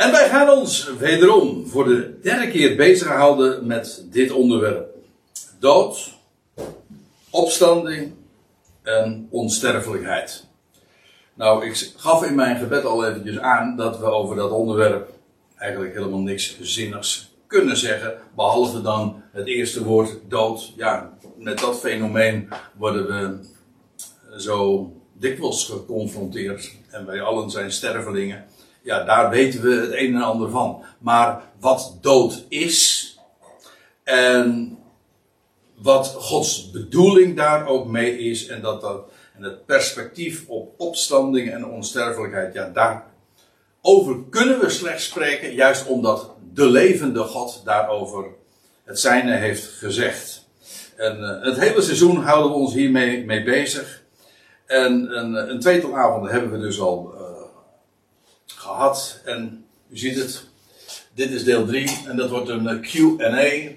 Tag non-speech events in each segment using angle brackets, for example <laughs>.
En wij gaan ons wederom voor de derde keer bezighouden met dit onderwerp. Dood, opstanding en onsterfelijkheid. Nou, ik gaf in mijn gebed al eventjes aan dat we over dat onderwerp eigenlijk helemaal niks zinnigs kunnen zeggen. Behalve dan het eerste woord dood. Ja, met dat fenomeen worden we zo dikwijls geconfronteerd. En wij allen zijn stervelingen. Ja, daar weten we het een en ander van. Maar wat dood is. En wat Gods bedoeling daar ook mee is. En dat dat. En het perspectief op opstanding en onsterfelijkheid. Ja, daarover kunnen we slechts spreken. Juist omdat de levende God daarover het zijne heeft gezegd. En uh, het hele seizoen houden we ons hiermee mee bezig. En een, een tweetal avonden hebben we dus al uh, gehad. En u ziet het. Dit is deel 3 en dat wordt een eh, QA.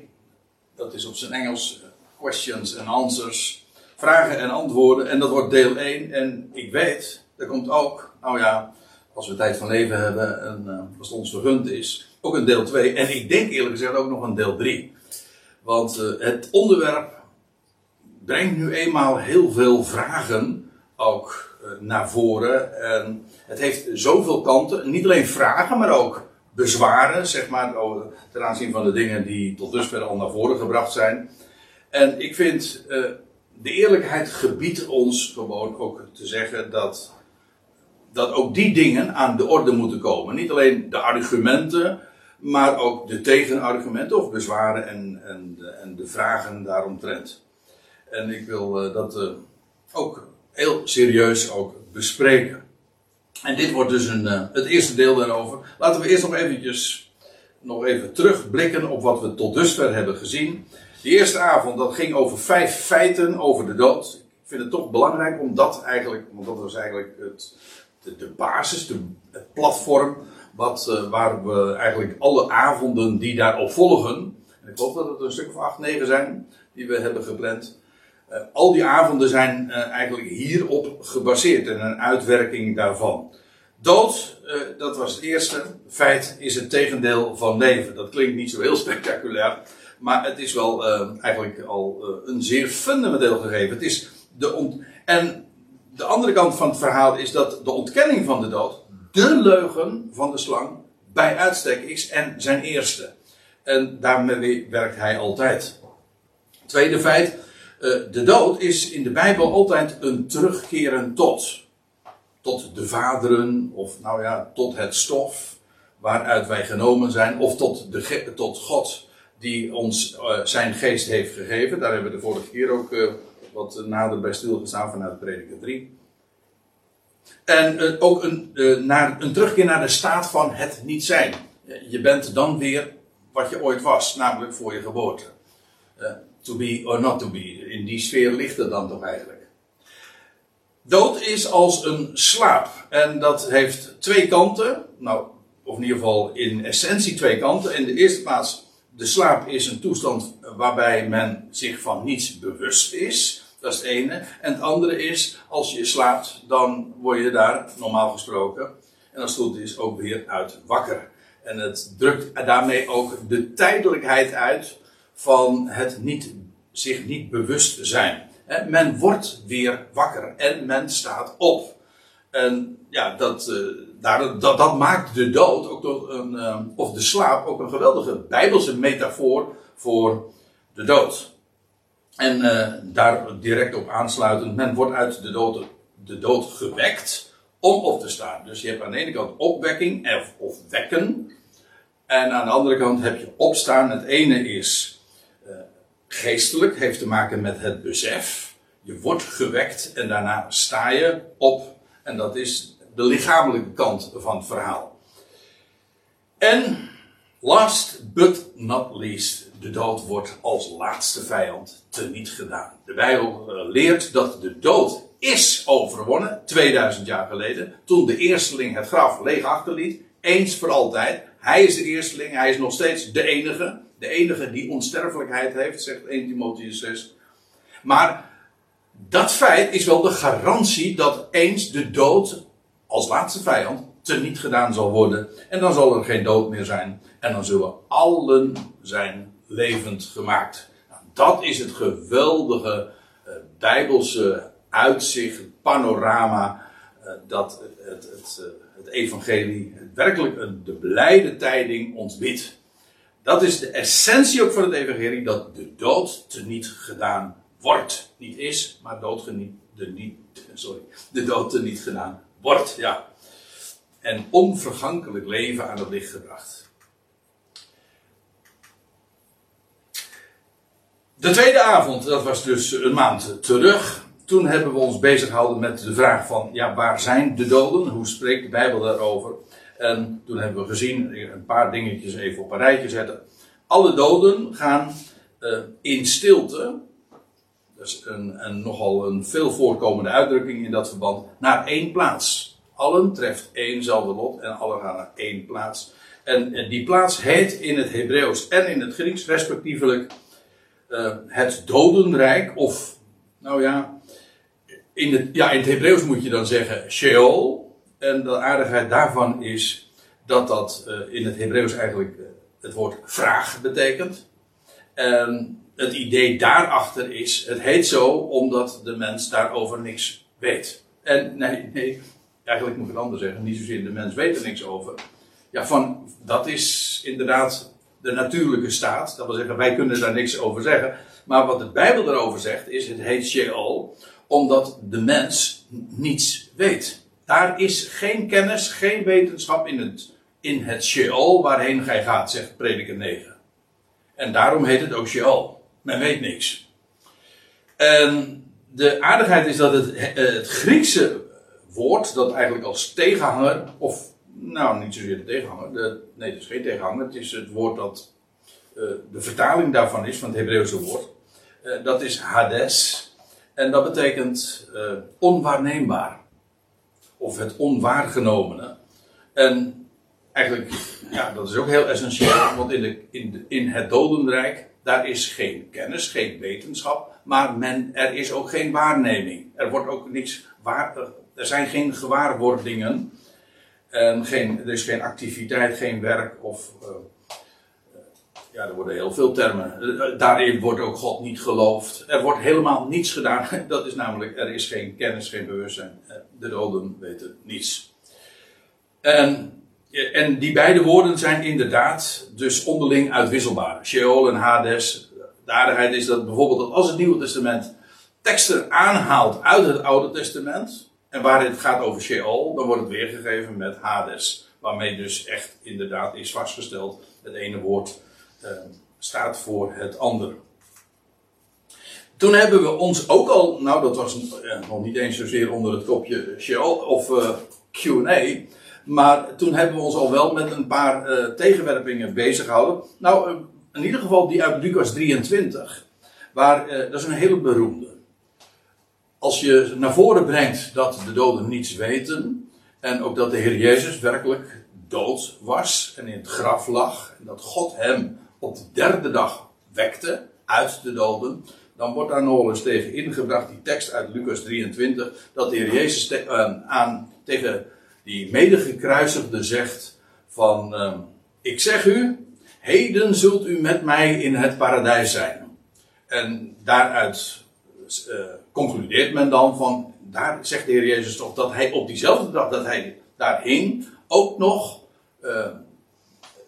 Dat is op zijn Engels questions and answers. Vragen en antwoorden. En dat wordt deel 1. En ik weet, er komt ook, nou ja, als we tijd van leven hebben en uh, als het ons vergund is, ook een deel 2. En ik denk eerlijk gezegd ook nog een deel 3. Want het onderwerp brengt nu eenmaal heel veel vragen ook naar voren. En het heeft zoveel kanten. Niet alleen vragen, maar ook bezwaren, zeg maar, ten aanzien van de dingen die tot dusver al naar voren gebracht zijn. En ik vind, uh, de eerlijkheid gebiedt ons gewoon ook te zeggen dat, dat ook die dingen aan de orde moeten komen. Niet alleen de argumenten, maar ook de tegenargumenten of bezwaren en, en, de, en de vragen daaromtrent. En ik wil uh, dat uh, ook heel serieus ook bespreken. En dit wordt dus een, uh, het eerste deel daarover. Laten we eerst nog eventjes nog even terugblikken op wat we tot dusver hebben gezien. De eerste avond dat ging over vijf feiten over de dood. Ik vind het toch belangrijk om dat eigenlijk, want dat was eigenlijk het, de, basis, de, het platform wat, uh, waar we eigenlijk alle avonden die daarop volgen, en ik geloof dat het een stuk of acht, negen zijn, die we hebben gepland. Uh, al die avonden zijn uh, eigenlijk hierop gebaseerd en een uitwerking daarvan. Dood, dat was het eerste. Feit is het tegendeel van leven. Dat klinkt niet zo heel spectaculair, maar het is wel eigenlijk al een zeer fundamenteel gegeven. Het is de ont en de andere kant van het verhaal is dat de ontkenning van de dood de leugen van de slang bij uitstek is en zijn eerste. En daarmee werkt hij altijd. Tweede feit, de dood is in de Bijbel altijd een terugkeren tot. Tot de vaderen, of nou ja, tot het stof waaruit wij genomen zijn, of tot, de, tot God die ons uh, zijn geest heeft gegeven. Daar hebben we de vorige keer ook uh, wat nader bij stilgestaan vanuit Prediker 3. En ook een, naar, een terugkeer naar de staat van het niet zijn. Je bent dan weer wat je ooit was, namelijk voor je geboorte. To be or not to be. In die sfeer ligt het dan toch eigenlijk. Dood is als een slaap. En dat heeft twee kanten. Nou, of in ieder geval in essentie twee kanten. In de eerste plaats, de slaap is een toestand waarbij men zich van niets bewust is. Dat is het ene. En het andere is, als je slaapt, dan word je daar normaal gesproken, en als het goed is, ook weer uit wakker. En het drukt daarmee ook de tijdelijkheid uit van het niet, zich niet bewust zijn. Men wordt weer wakker en men staat op. En ja, dat, dat, dat maakt de dood ook tot een, of de slaap ook een geweldige bijbelse metafoor voor de dood. En uh, daar direct op aansluitend, men wordt uit de dood, de dood gewekt om op te staan. Dus je hebt aan de ene kant opwekking of, wekken. En aan de andere kant heb je opstaan. Het ene is geestelijk, heeft te maken met het besef. Je wordt gewekt en daarna sta je op. En dat is de lichamelijke kant van het verhaal. En last but not least, de dood wordt als laatste vijand teniet gedaan. De Bijbel leert dat de dood is overwonnen, 2000 jaar geleden, toen de eersteling het graf leeg achterliet, eens voor altijd. Hij is de eersteling, hij is nog steeds de enige, de enige die onsterfelijkheid heeft, zegt 1 Timotheus 6. Maar dat feit is wel de garantie dat eens de dood als laatste vijand teniet gedaan zal worden. En dan zal er geen dood meer zijn. En dan zullen allen zijn levend gemaakt. Nou, dat is het geweldige uh, bijbelse uitzicht, panorama, uh, dat het, het, uh, het evangelie werkelijk de blijde tijding ons biedt. Dat is de essentie ook van het evangelie, dat de dood teniet gedaan wordt. Niet is, maar dood de, niet, sorry, de dood teniet gedaan wordt, ja. En onvergankelijk leven aan het licht gebracht. De tweede avond, dat was dus een maand terug. Toen hebben we ons bezig gehouden met de vraag van, ja, waar zijn de doden? Hoe spreekt de Bijbel daarover? En toen hebben we gezien, een paar dingetjes even op een rijtje zetten. Alle doden gaan uh, in stilte, dat is een, nogal een veel voorkomende uitdrukking in dat verband, naar één plaats. Allen treft éénzelfde lot en allen gaan naar één plaats. En, die plaats heet in het Hebreeuws en in het Grieks respectievelijk uh, het dodenrijk, of nou ja, in het, ja, in het Hebreeuws moet je dan zeggen Sheol. En de aardigheid daarvan is dat dat uh, in het Hebreeuws eigenlijk uh, het woord vraag betekent. En het idee daarachter is, het heet zo omdat de mens daarover niks weet. En nee, nee, eigenlijk moet ik het anders zeggen, niet zozeer de mens weet er niks over. Ja, van, dat is inderdaad de natuurlijke staat. Dat wil zeggen, wij kunnen daar niks over zeggen. Maar wat de Bijbel erover zegt, is het heet Sheol, omdat de mens niets weet. Daar is geen kennis, geen wetenschap in het, in het Sheol waarheen gij gaat, zegt prediker 9. En daarom heet het ook Sheol. Men weet niks. En de aardigheid is dat het, het Griekse woord, dat eigenlijk als tegenhanger, of nou niet zozeer de tegenhanger, de, nee het is geen tegenhanger, het is het woord dat uh, de vertaling daarvan is, van het Hebreeuwse woord. Uh, dat is Hades. En dat betekent uh, onwaarneembaar of het onwaargenomene. En eigenlijk, ja, dat is ook heel essentieel, want in, de, in, in het dodenrijk, daar is geen kennis, geen wetenschap, maar men, er is ook geen waarneming. Er wordt ook niks waar, er zijn geen gewaarwordingen. En geen, er is geen activiteit, geen werk of. Uh, ja, er worden heel veel termen. Daarin wordt ook God niet geloofd. Er wordt helemaal niets gedaan. <laughs> Dat is namelijk, er is geen kennis, geen bewustzijn. De doden weten niets. En, en die beide woorden zijn inderdaad dus onderling uitwisselbaar. Sheol en Hades. De aardigheid is dat bijvoorbeeld als het Nieuwe Testament teksten aanhaalt uit het Oude Testament. En waar het gaat over Sheol, dan wordt het weergegeven met Hades. Waarmee dus echt inderdaad is vastgesteld het ene woord uh, staat voor het andere. Toen hebben we ons ook al, nou dat was uh, nog niet eens zozeer onder het kopje Sheol of uh, QA, maar toen hebben we ons al wel met een paar tegenwerpingen bezig gehouden. Nou, in ieder geval die uit Lucas 23, waar, dat is een hele beroemde. Als je naar voren brengt dat de doden niets weten, en ook dat de Heer Jezus werkelijk dood was en in het graf lag, en dat God hem op de derde dag wekte uit de doden, dan wordt daar nog eens tegen ingebracht die tekst uit Lucas 23, dat de Heer Jezus uh, aan, tegen die medegekruisigde zegt van, uh, ik zeg u, heden zult u met mij in het paradijs zijn. En daaruit uh, concludeert men dan van, daar zegt de Heer Jezus toch dat hij op diezelfde dag dat hij daar hing, ook nog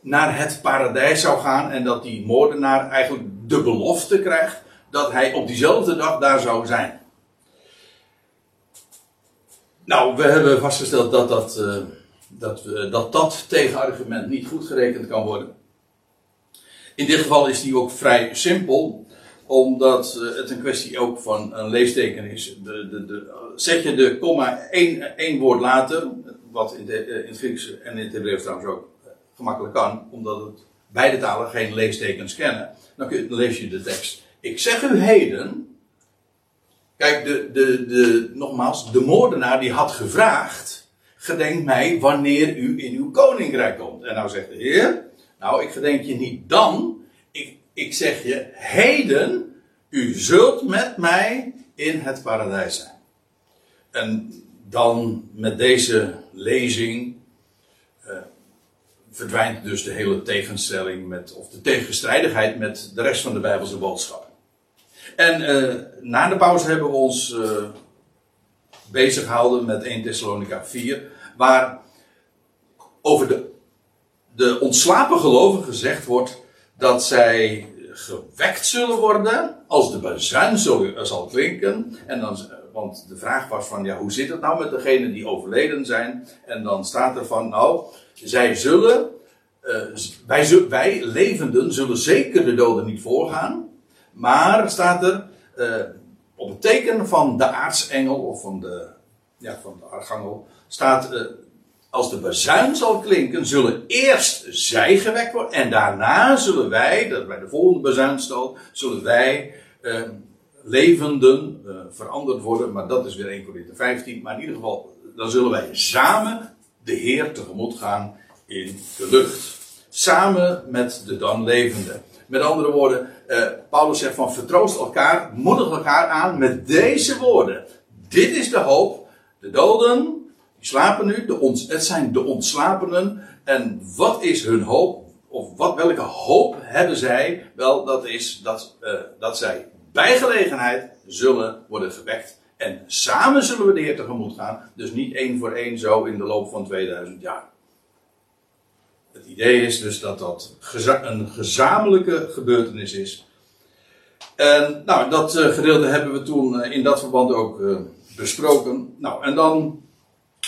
naar het paradijs zou gaan en dat die moordenaar eigenlijk de belofte krijgt dat hij op diezelfde dag daar zou zijn. Nou, we hebben vastgesteld dat dat, uh, dat, uh, dat, dat tegenargument niet goed gerekend kan worden. In dit geval is die ook vrij simpel, omdat uh, het een kwestie ook van een leesteken is. De, de, zet je de komma één, één woord later, wat in, de, in het Grieks en in het Hebreeuws trouwens ook gemakkelijk kan, omdat het beide talen geen leestekens kennen. Dan, lees je de tekst. Ik zeg u heden. Kijk, de, de, de, nogmaals, de moordenaar die had gevraagd. Gedenk mij wanneer u in uw koninkrijk komt. En nou zegt de Heer. Nou, ik gedenk je niet dan. Ik, ik zeg je heden. U zult met mij in het paradijs zijn. En dan met deze lezing verdwijnt dus de hele tegenstelling met, of de tegenstrijdigheid met de rest van de Bijbelse boodschap. En uh, na de pauze hebben we ons uh, bezig gehouden met 1 Thessalonica 4, waar over de, de ontslapen gelovigen gezegd wordt dat zij gewekt zullen worden als de bazuin zal klinken. En dan, want de vraag was van, ja, hoe zit het nou met degenen die overleden zijn? En dan staat er van, nou, zij zullen, uh, wij, wij levenden zullen zeker de doden niet voorgaan. Maar staat er, uh, op het teken van de aartsengel, of van de, ja, van de archangel, staat, uh, als de bazuin zal klinken, zullen eerst zij gewekt worden. En daarna zullen wij, dat bij de volgende bazuinstoot, zullen wij uh, levenden veranderd worden. Maar dat is weer 1 Corinthië 15. Maar in ieder geval, dan zullen wij samen de Heer tegemoet gaan in de lucht. Samen met de dan levenden. Met andere woorden, uh, Paulus zegt van vertroost elkaar, moedig elkaar aan met deze woorden. Dit is de hoop. De doden slapen nu, de ons, het zijn de ontslapenen. En wat is hun hoop? Of wat, welke hoop hebben zij? Wel, dat is dat, uh, dat zij bij gelegenheid zullen worden gewekt. En samen zullen we de Heer tegemoet gaan. Dus niet één voor één zo in de loop van 2000 jaar. Het idee is dus dat dat een gezamenlijke gebeurtenis is. En nou, dat uh, gedeelte hebben we toen uh, in dat verband ook besproken. Nou, en dan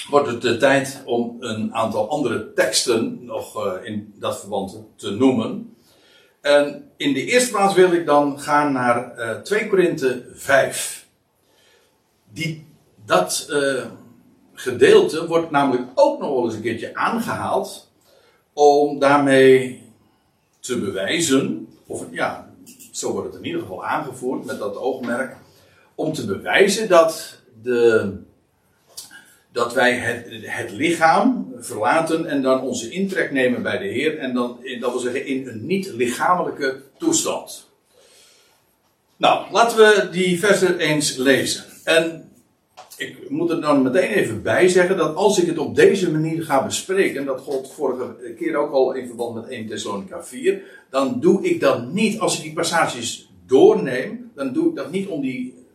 wordt het de tijd om een aantal andere teksten nog in dat verband te noemen. En in de eerste plaats wil ik dan gaan naar uh, 2 Korinthe 5. Die, dat uh, gedeelte wordt namelijk ook nog wel eens een keertje aangehaald om daarmee te bewijzen, of ja, zo wordt het in ieder geval aangevoerd met dat oogmerk, om te bewijzen dat de dat wij het, het, lichaam verlaten en dan onze intrek nemen bij de Heer. En dan, dat wil zeggen, in een niet-lichamelijke toestand. Nou, laten we die versen eens lezen. En ik moet er dan meteen even bij zeggen dat als ik het op deze manier ga bespreken, dat God vorige keer ook al in verband met 1 Thessalonica 4, dan doe ik dat niet, als ik die passages doorneem, dan doe ik dat niet om die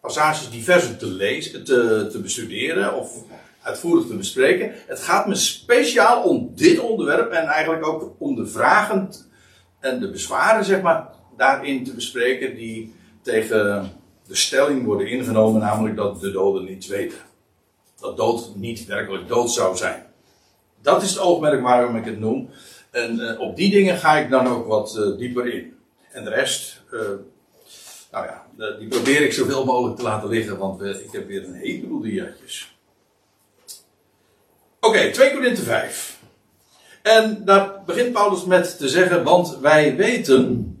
passages diverse te lezen, te, te bestuderen of uitvoerig te bespreken. Het gaat me speciaal om dit onderwerp en eigenlijk ook om de vragen en de bezwaren, zeg maar, daarin te bespreken die tegen de stelling worden ingenomen, namelijk dat de doden niets weten. Dat dood niet werkelijk dood zou zijn. Dat is het oogmerk waarom ik het noem. En uh, op die dingen ga ik dan ook wat uh, dieper in. En de rest, uh, nou ja, die probeer ik zoveel mogelijk te laten liggen, want ik heb weer een heleboel diaatjes. Oké, okay, 2 Korinthe 5. En daar begint Paulus met te zeggen, want wij weten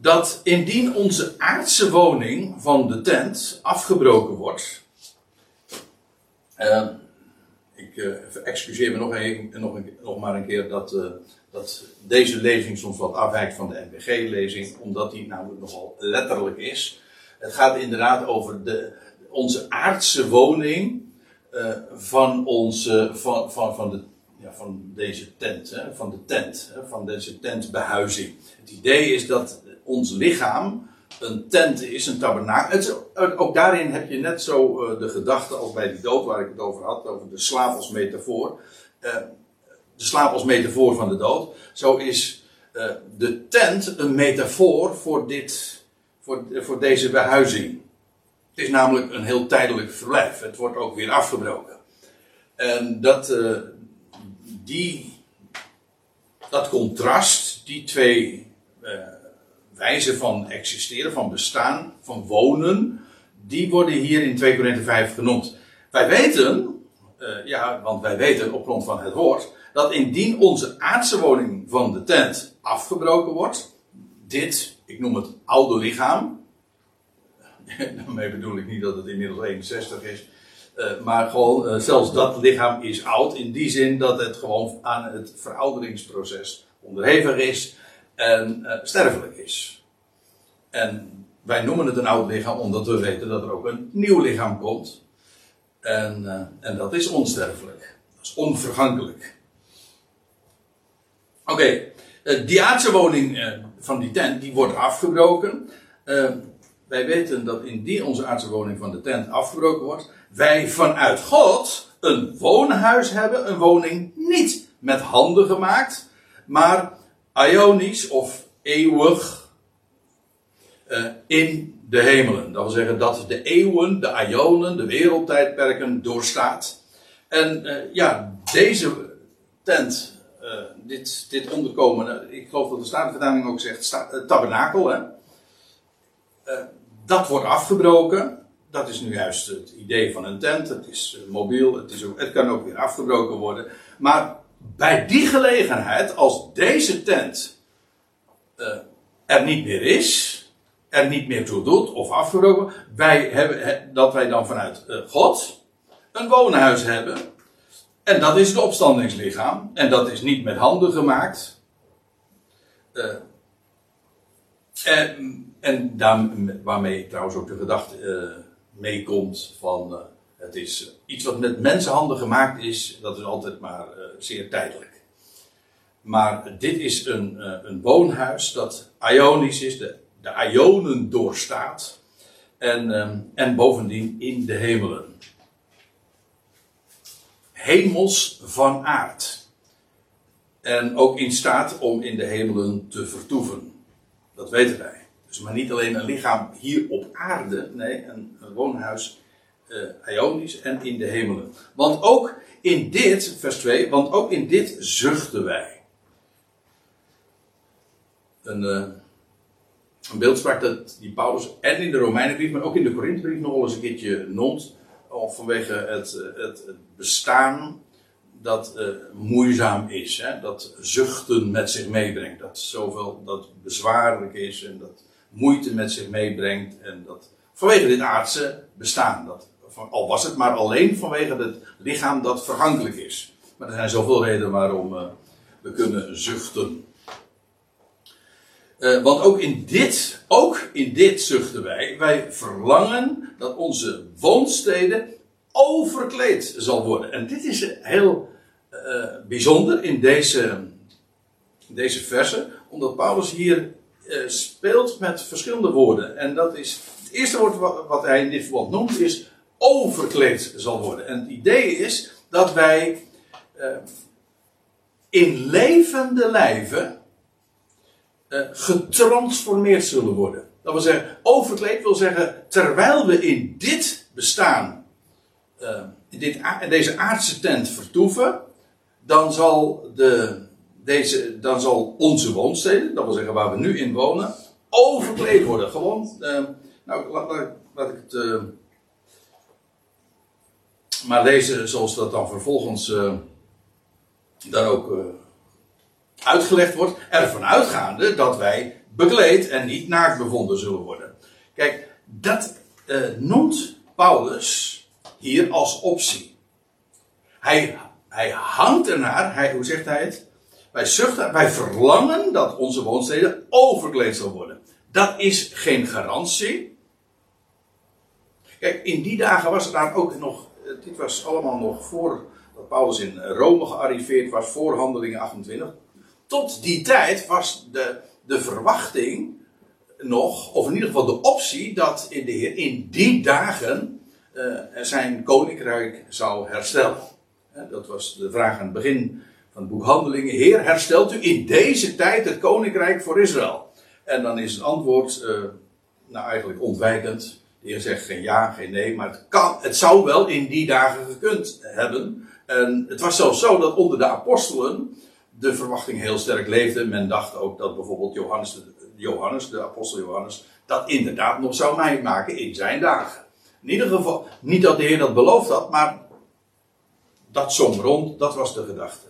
dat indien onze aardse woning van de tent afgebroken wordt. Uh, ik uh, excuseer me nog, nog, een, nog maar een keer dat, uh, dat deze lezing soms wat afwijkt van de NBG-lezing, omdat die namelijk nogal letterlijk is. Het gaat inderdaad over de, onze aardse woning uh, van, onze, van, van, van, de, ja, van deze tent, hè, van de tent, hè, van deze tentbehuizing. Het idee is dat ons lichaam een tent is, een tabernakel. ook daarin heb je net zo uh, de gedachte als bij die dood waar ik het over had, over de slaap als metafoor. Uh, de slaap als metafoor van de dood. Zo is uh, de tent een metafoor voor, dit, voor, voor deze behuizing. Het is namelijk een heel tijdelijk verblijf. Het wordt ook weer afgebroken. En dat, die, dat contrast, die twee wijzen van existeren, van bestaan, van wonen, die worden hier in 2 Korinthe 5 genoemd. Wij weten, uh, ja, want wij weten op grond van het woord, dat indien onze aardse woning van de tent afgebroken wordt, dit, ik noem het oude lichaam, <laughs> daarmee bedoel ik niet dat het inmiddels 61 is, uh, maar gewoon uh, zelfs dat lichaam is oud in die zin dat het gewoon aan het verouderingsproces onderhevig is en uh, sterfelijk is. En wij noemen het een oud lichaam omdat we weten dat er ook een nieuw lichaam komt. En, en dat is onsterfelijk. Dat is onvergankelijk. Oké, eh, die aardse woning eh, van die tent, die wordt afgebroken. Eh, wij weten dat indien onze aardse woning van de tent afgebroken wordt, wij vanuit God een woonhuis hebben, een woning niet met handen gemaakt, maar ionisch of eeuwig in de hemelen. Dat wil zeggen dat de eeuwen, de ionen, de wereldtijdperken doorstaat. En ja, deze tent uh, dit, dit onderkomen, ik geloof dat de Statenvertaling ook zegt, tabernakel, hè? Dat wordt afgebroken. Dat is nu juist het idee van een tent. Het is mobiel, het, is het kan ook weer afgebroken worden. Maar bij die gelegenheid, als deze tent er niet meer is, er niet meer toe doet of afgebroken, wij hebben, dat wij dan vanuit God een woonhuis hebben en dat is het opstandingslichaam. En dat is niet met handen gemaakt. Uh, en, en waarmee trouwens ook de gedachte meekomt van het is iets wat met mensenhanden gemaakt is, dat is altijd maar zeer tijdelijk. Maar dit is een, een woonhuis dat ionisch is, de, de ionen doorstaat. En, en bovendien in de hemelen hemels van aard. En ook in staat om in de hemelen te vertoeven. Dat weten wij. Dus maar niet alleen een lichaam hier op aarde, nee, een, een woonhuis uh, ionisch en in de hemelen. Want ook in dit, vers 2, want ook in dit zuchten wij. Een, uh, een beeldspraak dat die Paulus en in de Romeinenbrief, maar ook in de Korinthebrief nog wel eens een keertje noemt vanwege het, eh, het, bestaan dat moeizaam is. Hè? Dat zuchten met zich meebrengt. Dat zoveel dat bezwaarlijk is en dat moeite met zich meebrengt. En dat vanwege dit aardse bestaan. Dat, al was het maar alleen vanwege het lichaam dat vergankelijk is. Maar er zijn zoveel redenen waarom uh, we kunnen zuchten. Uh, want ook in dit, ook in dit zuchten wij. Wij verlangen dat onze woonstede overkleed zal worden. En dit is heel uh, bijzonder in deze, deze verse, omdat Paulus hier speelt met verschillende woorden. En dat is, het eerste woord wat, wat hij in dit verband noemt is overkleed zal worden. En het idee is dat wij in levende lijven uh, getransformeerd zullen worden. Dat wil zeggen, overkleed wil zeggen, terwijl we in dit bestaan, uh, in, dit, deze aardse tent vertoeven, dan zal, de, deze, dan zal onze woonsteden, dat wil zeggen waar we nu in wonen, overkleed worden. Gewoon, uh, nou laat, laat, ik het maar lezen zoals dat dan vervolgens dan ook uitgelegd wordt, ervan uitgaande dat wij bekleed en niet naakt bevonden zullen worden. Kijk, dat uh, noemt Paulus hier als optie. Hij, hij hangt ernaar, hij, hoe zegt hij het? Wij zuchten, wij verlangen dat onze woonsteden overkleed zal worden. Dat is geen garantie. Kijk, in die dagen was het daar ook nog, eh, dit was allemaal nog voor dat Paulus in Rome gearriveerd was, voor handelingen 28 tot die tijd was de, de verwachting nog, of in ieder geval de optie, dat de Heer in die dagen uh, zijn koninkrijk zou herstellen. dat was de vraag aan het begin van het boek Handelingen. Heer, herstelt u in deze tijd het koninkrijk voor Israël? En dan is het antwoord, uh, nou eigenlijk ontwijkend. De Heer zegt geen ja, geen nee, maar het, kan, het zou wel in die dagen gekund hebben. En het was zelfs zo dat onder de apostelen de verwachting heel sterk leefde. Men dacht ook dat bijvoorbeeld Johannes de, Johannes, de apostel Johannes, dat inderdaad nog zou meemaken in zijn dagen. In ieder geval, niet dat de Heer dat beloofd had, maar dat zong rond, dat was de gedachte.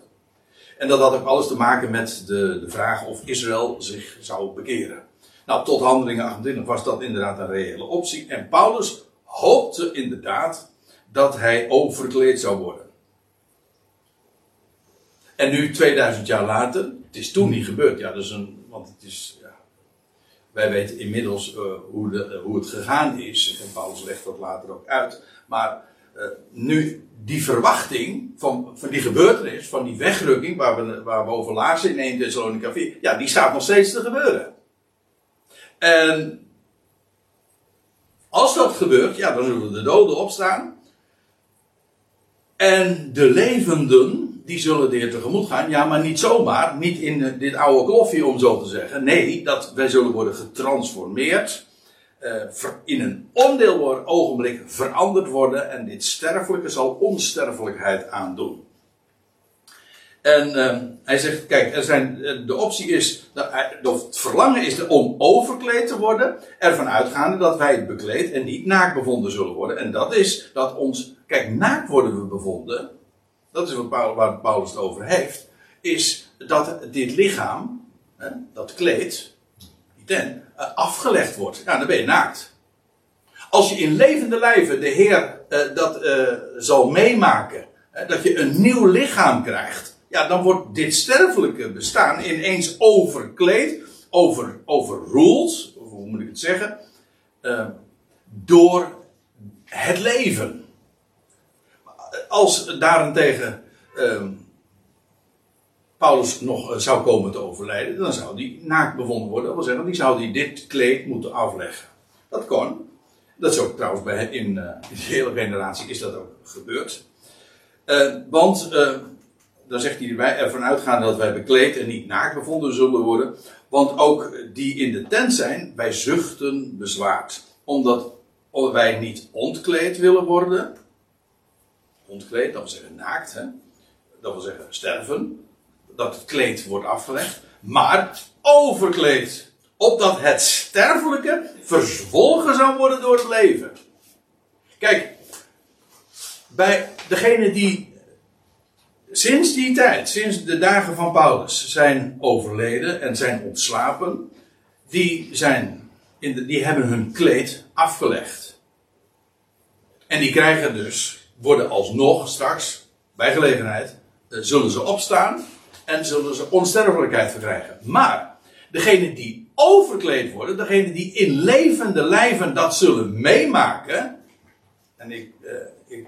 En dat had ook alles te maken met de, de vraag of Israël zich zou bekeren. Nou, tot handelingen 28 was dat inderdaad een reële optie. En Paulus hoopte inderdaad dat hij overkleed zou worden. En nu, 2000 jaar later, het is toen niet gebeurd. Ja, dat is een, want het is, ja, wij weten inmiddels uh, hoe, de, hoe het gegaan is. En Paulus legt dat later ook uit. Maar uh, nu die verwachting van, van die gebeurtenis, van die wegrukking, waar we, waar we over lazen in 1 Thessalonica 4, ja, die staat nog steeds te gebeuren. En als dat gebeurt, ja, dan zullen de doden opstaan. En de levenden, die zullen de tegemoet gaan. Ja, maar niet zomaar. Niet in dit oude kloffie, om zo te zeggen. Nee, dat wij zullen worden getransformeerd. Uh, in een ondeelbaar ogenblik veranderd worden. En dit sterfelijke zal onsterfelijkheid aandoen. En uh, hij zegt, kijk, eh, de optie is, het verlangen is om overkleed te worden, ervan uitgaande dat wij bekleed en niet naakt bevonden zullen worden. En dat is dat ons, kijk, naakt worden we bevonden, dat is waar Paulus het over heeft, is dat dit lichaam, hè, dat kleed, uh, afgelegd wordt. Ja, dan ben je naakt. Als je in levende lijven de Heer dat zal meemaken, dat je een nieuw lichaam krijgt, ja, dan wordt dit sterfelijke bestaan ineens overkleed, over, overruled, hoe moet ik het zeggen, uh, door het leven. Als daarentegen uh, Paulus nog uh, zou komen te overlijden, dan zou die naakt bevonden worden. Dat wil zeggen, die zou die dit kleed moeten afleggen. Dat kon. Dat is ook trouwens bij, in, in de hele generatie is dat ook gebeurd. want dan zegt hij ervan uitgaan dat wij bekleed en niet naakt bevonden zullen worden. Want ook die in de tent zijn, wij zuchten bezwaard. Omdat wij niet ontkleed willen worden. Ontkleed, dat wil zeggen naakt, hè? dat wil zeggen sterven. Dat het kleed wordt afgelegd. Maar overkleed. Opdat het sterfelijke verzwolgen zou worden door het leven. Kijk, bij degene die Sinds die tijd, sinds de dagen van Paulus, zijn overleden en zijn ontslapen, die, zijn in de, die hebben hun kleed afgelegd. En die krijgen dus, worden alsnog straks, bij gelegenheid, eh, zullen ze opstaan en zullen ze onsterfelijkheid verkrijgen. Maar, degene die overkleed worden, degene die in levende lijven dat zullen meemaken, en ik, uh,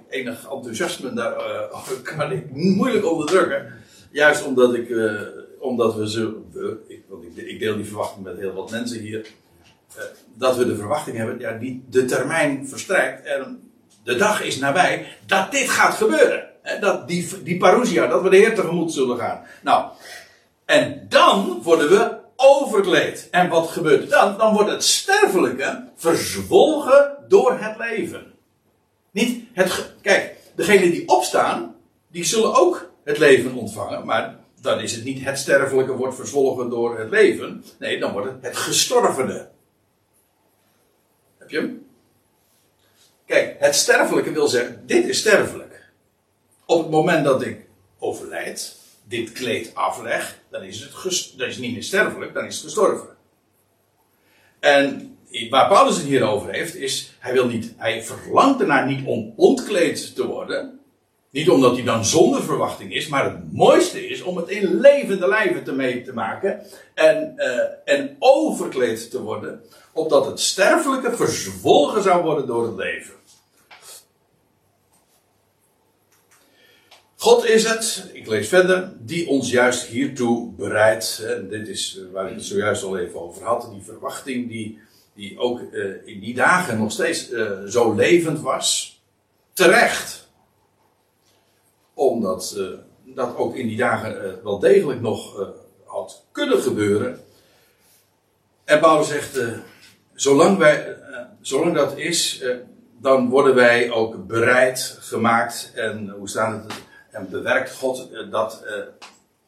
enig enthousiasme daar uh, kan ik moeilijk onderdrukken. Juist omdat ik, uh, omdat we zo, ik, want ik, ik, deel die verwachting met heel wat mensen hier, uh, dat we de verwachting hebben, ja, die de termijn verstrijkt en de dag is nabij dat dit gaat gebeuren. Hè, dat die, die parousia, dat we de Heer tegemoet zullen gaan. Nou, en dan worden we overkleed. En wat gebeurt er dan? Dan wordt het sterfelijke verzwolgen door het leven. Niet het, kijk, degenen die opstaan, die zullen ook het leven ontvangen, maar dan is het niet het sterfelijke wordt verzwolgen door het leven. Nee, dan wordt het het gestorvene. Heb je hem? Kijk, het sterfelijke wil zeggen, dit is sterfelijk. Op het moment dat ik overlijd, dit kleed afleg, dan is het, dan is niet meer sterfelijk, dan is het gestorven. En waar Paulus het hier over heeft, is, hij wil niet, hij verlangt ernaar niet om ontkleed te worden. Niet omdat hij dan zonder verwachting is, maar het mooiste is om het in levende lijven te mee te maken en, uh, en overkleed te worden, opdat het sterfelijke verzwolgen zou worden door het leven. God is het, ik lees verder, die ons juist hiertoe bereidt. Dit is waar ik het zojuist al even over had, die verwachting die die ook uh, in die dagen nog steeds uh, zo levend was. Terecht. Omdat uh, dat ook in die dagen wel degelijk nog had kunnen gebeuren. En Paulus zegt, zolang, wij, zolang dat is, dan worden wij ook bereid gemaakt. En hoe staat het? En bewerkt God dat,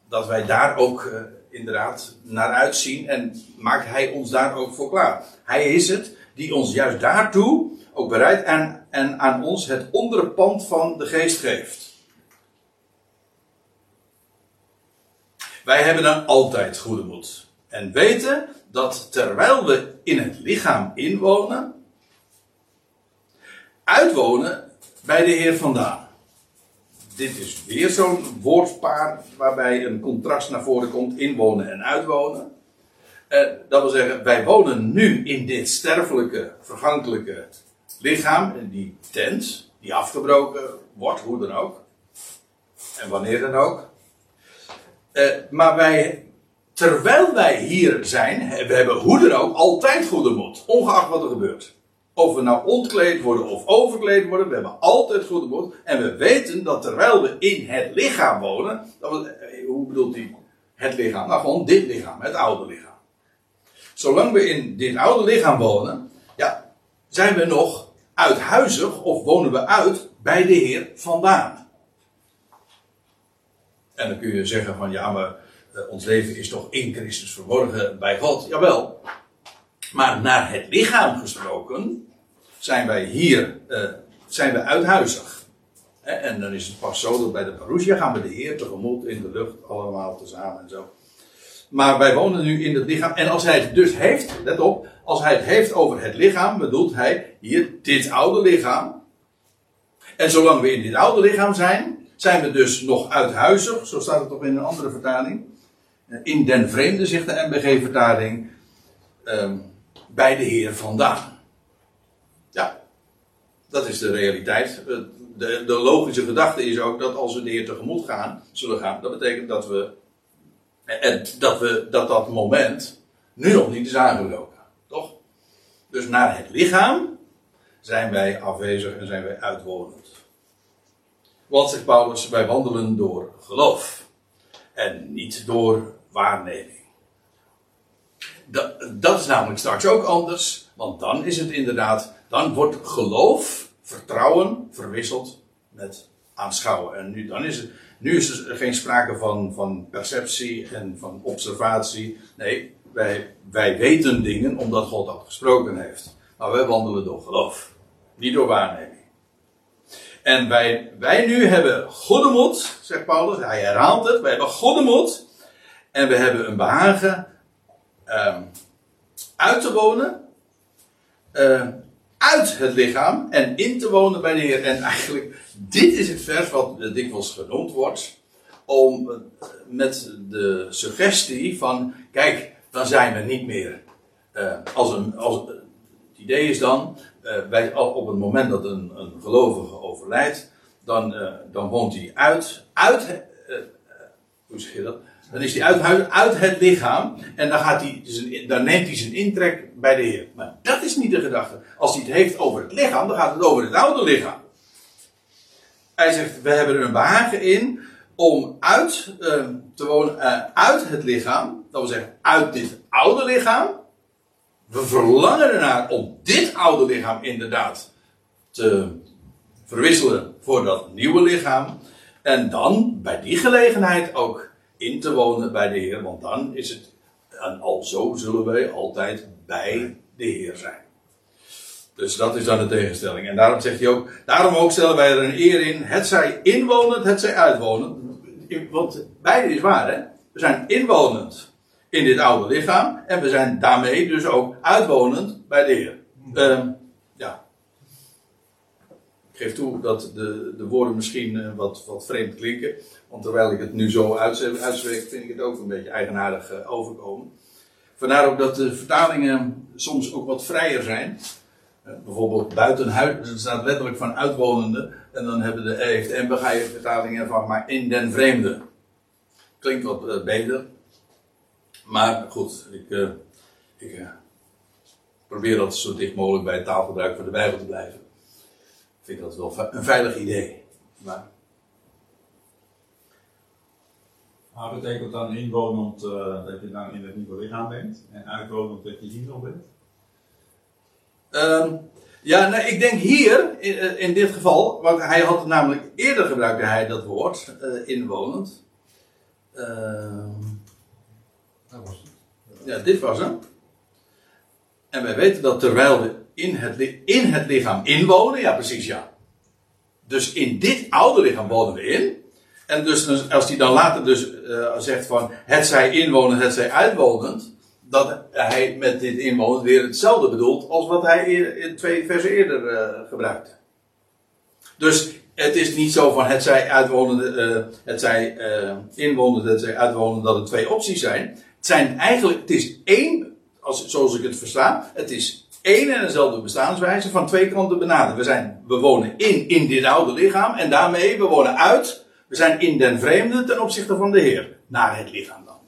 dat wij daar ook inderdaad naar uitzien en maakt hij ons daar ook voor klaar. Hij is het die ons juist daartoe ook bereid en, en aan ons het onderpand van de geest geeft. Wij hebben dan altijd goede moed. En weten dat terwijl we in het lichaam inwonen, uitwonen bij de Heer vandaan dit is weer zo'n woordpaar waarbij een contrast naar voren komt: inwonen en uitwonen. Uh, dat wil zeggen, wij wonen nu in dit sterfelijke, vergankelijke lichaam, die tent, die afgebroken wordt, hoe dan ook. En wanneer dan ook. Uh, maar wij, terwijl wij hier zijn, we hebben hoe dan ook altijd goede moed. Ongeacht wat er gebeurt. Of we nou ontkleed worden of overkleed worden, we hebben altijd goede moed. En we weten dat terwijl we in het lichaam wonen, dat we, eh, hoe bedoelt hij het lichaam? Nou, gewoon dit lichaam, het oude lichaam. Zolang we in dit oude lichaam wonen, ja, zijn we nog uithuizig of wonen we uit bij de Heer vandaan. En dan kun je zeggen van ja, maar eh, ons leven is toch in Christus verborgen bij God. Jawel. Maar naar het lichaam gesproken zijn wij hier, uh, zijn we uithuizig. En dan is het pas zo dat bij de parousia gaan we de Heer tegemoet in de lucht, allemaal tezamen en zo. Maar wij wonen nu in het lichaam. En als hij het dus heeft, let op, als hij het heeft over het lichaam, bedoelt hij hier dit oude lichaam. En zolang we in dit oude lichaam zijn, zijn we dus nog uithuizig, zo staat het toch in een andere vertaling. In den vreemde, zegt de MBG-vertaling, ehm, bij de Heer vandaan. Ja, dat is de realiteit. De, de logische gedachte is ook dat als we de Heer tegemoet gaan, zullen gaan, dat betekent dat we en dat, we, dat dat moment nu nog niet is aangebroken. Toch? Dus naar het lichaam zijn wij afwezig en zijn wij uitwonend. Want, zegt Paulus, wij wandelen door geloof. En niet door waarneming. Dat, dat is namelijk straks ook anders. Want dan is het inderdaad, dan wordt geloof, vertrouwen verwisseld met aanschouwen. En nu, dan is het, nu is er geen sprake van, van perceptie en van observatie. Nee, wij, wij weten dingen omdat God dat gesproken heeft. Maar wij wandelen door geloof, niet door waarneming. En wij, wij nu hebben goede moed, zegt Paulus, hij herhaalt het, wij hebben goede moed. En we hebben een behagen um, uit te wonen. Uh, uit het lichaam en in te wonen bij de Heer. En eigenlijk, dit is het vers wat dikwijls genoemd wordt. Om met de suggestie van, kijk, dan zijn we niet meer. Uh, als een, als, het idee is dan, bij, op het moment dat een, een gelovige overlijdt, dan, dan woont hij uit, uit hoe zeg je dat? Dan is hij uit, uit het lichaam en dan, gaat hij dan neemt hij zijn intrek bij de Heer. Maar dat is niet de gedachte. Als hij het heeft over het lichaam, dan gaat het over het oude lichaam. Hij zegt, we hebben er een behagen in om uit uh, te wonen, uh, uit het lichaam, dat wil zeggen uit dit oude lichaam. We verlangen ernaar om dit oude lichaam inderdaad te verwisselen voor dat nieuwe lichaam. En dan bij die gelegenheid ook in te wonen bij de Heer, want dan is het, en al zo zullen wij altijd bij de Heer zijn. Dus dat is dan de tegenstelling. En daarom zegt hij ook, daarom ook stellen wij er een eer in, het zij inwonend, het zij uitwonend. Want beide is waar, hè? We zijn inwonend in dit oude lichaam en we zijn daarmee dus ook uitwonend bij de Heer. Uh, ja. Ik geef toe dat de, de woorden misschien uh, wat, wat vreemd klinken. Want terwijl ik het nu zo uitspreek, vind ik het ook een beetje eigenaardig uh, overkomen. Vandaar ook dat de vertalingen soms ook wat vrijer zijn. Uh, bijvoorbeeld buitenhuis, er staat letterlijk van uitwonende. En dan hebben de, heeft vertalingen van maar in den vreemde. Klinkt wat uh, beter. Maar goed, ik, ik probeer dat zo dicht mogelijk bij het taalgebruik van de Bijbel te blijven. Ik vind dat wel een veilig idee. Maar Maar betekent dan inwonend uh, dat je dan in het nieuwe lichaam bent en uitwonend dat je hier nog bent? Um, ja, nou, ik denk hier, in, eh, in, dit geval, want hij had namelijk eerder gebruikte hij dat woord, uh, inwonend. Uh, dat was het. Ja, dit was hem. En wij weten dat terwijl we in het, in het lichaam inwonen, ja precies ja. Dus in dit oude lichaam wonen we in. En dus als hij dan later dus uh, zegt van het zij inwonend, het zij uitwonend, dat hij met dit inwonend weer hetzelfde bedoelt als wat hij in twee versen eerder uh, gebruikte. Dus het is niet zo van het zij uitwonend, uh, het zij inwonend, het zij uitwonend, dat er twee opties zijn. Het zijn eigenlijk, het is één, als, zoals ik het versta, het is één en dezelfde bestaanswijze van twee kanten benaderen. We, zijn, we wonen in, in dit oude lichaam en daarmee we wonen uit. Zijn in den vreemde ten opzichte van de Heer. Naar het lichaam dan.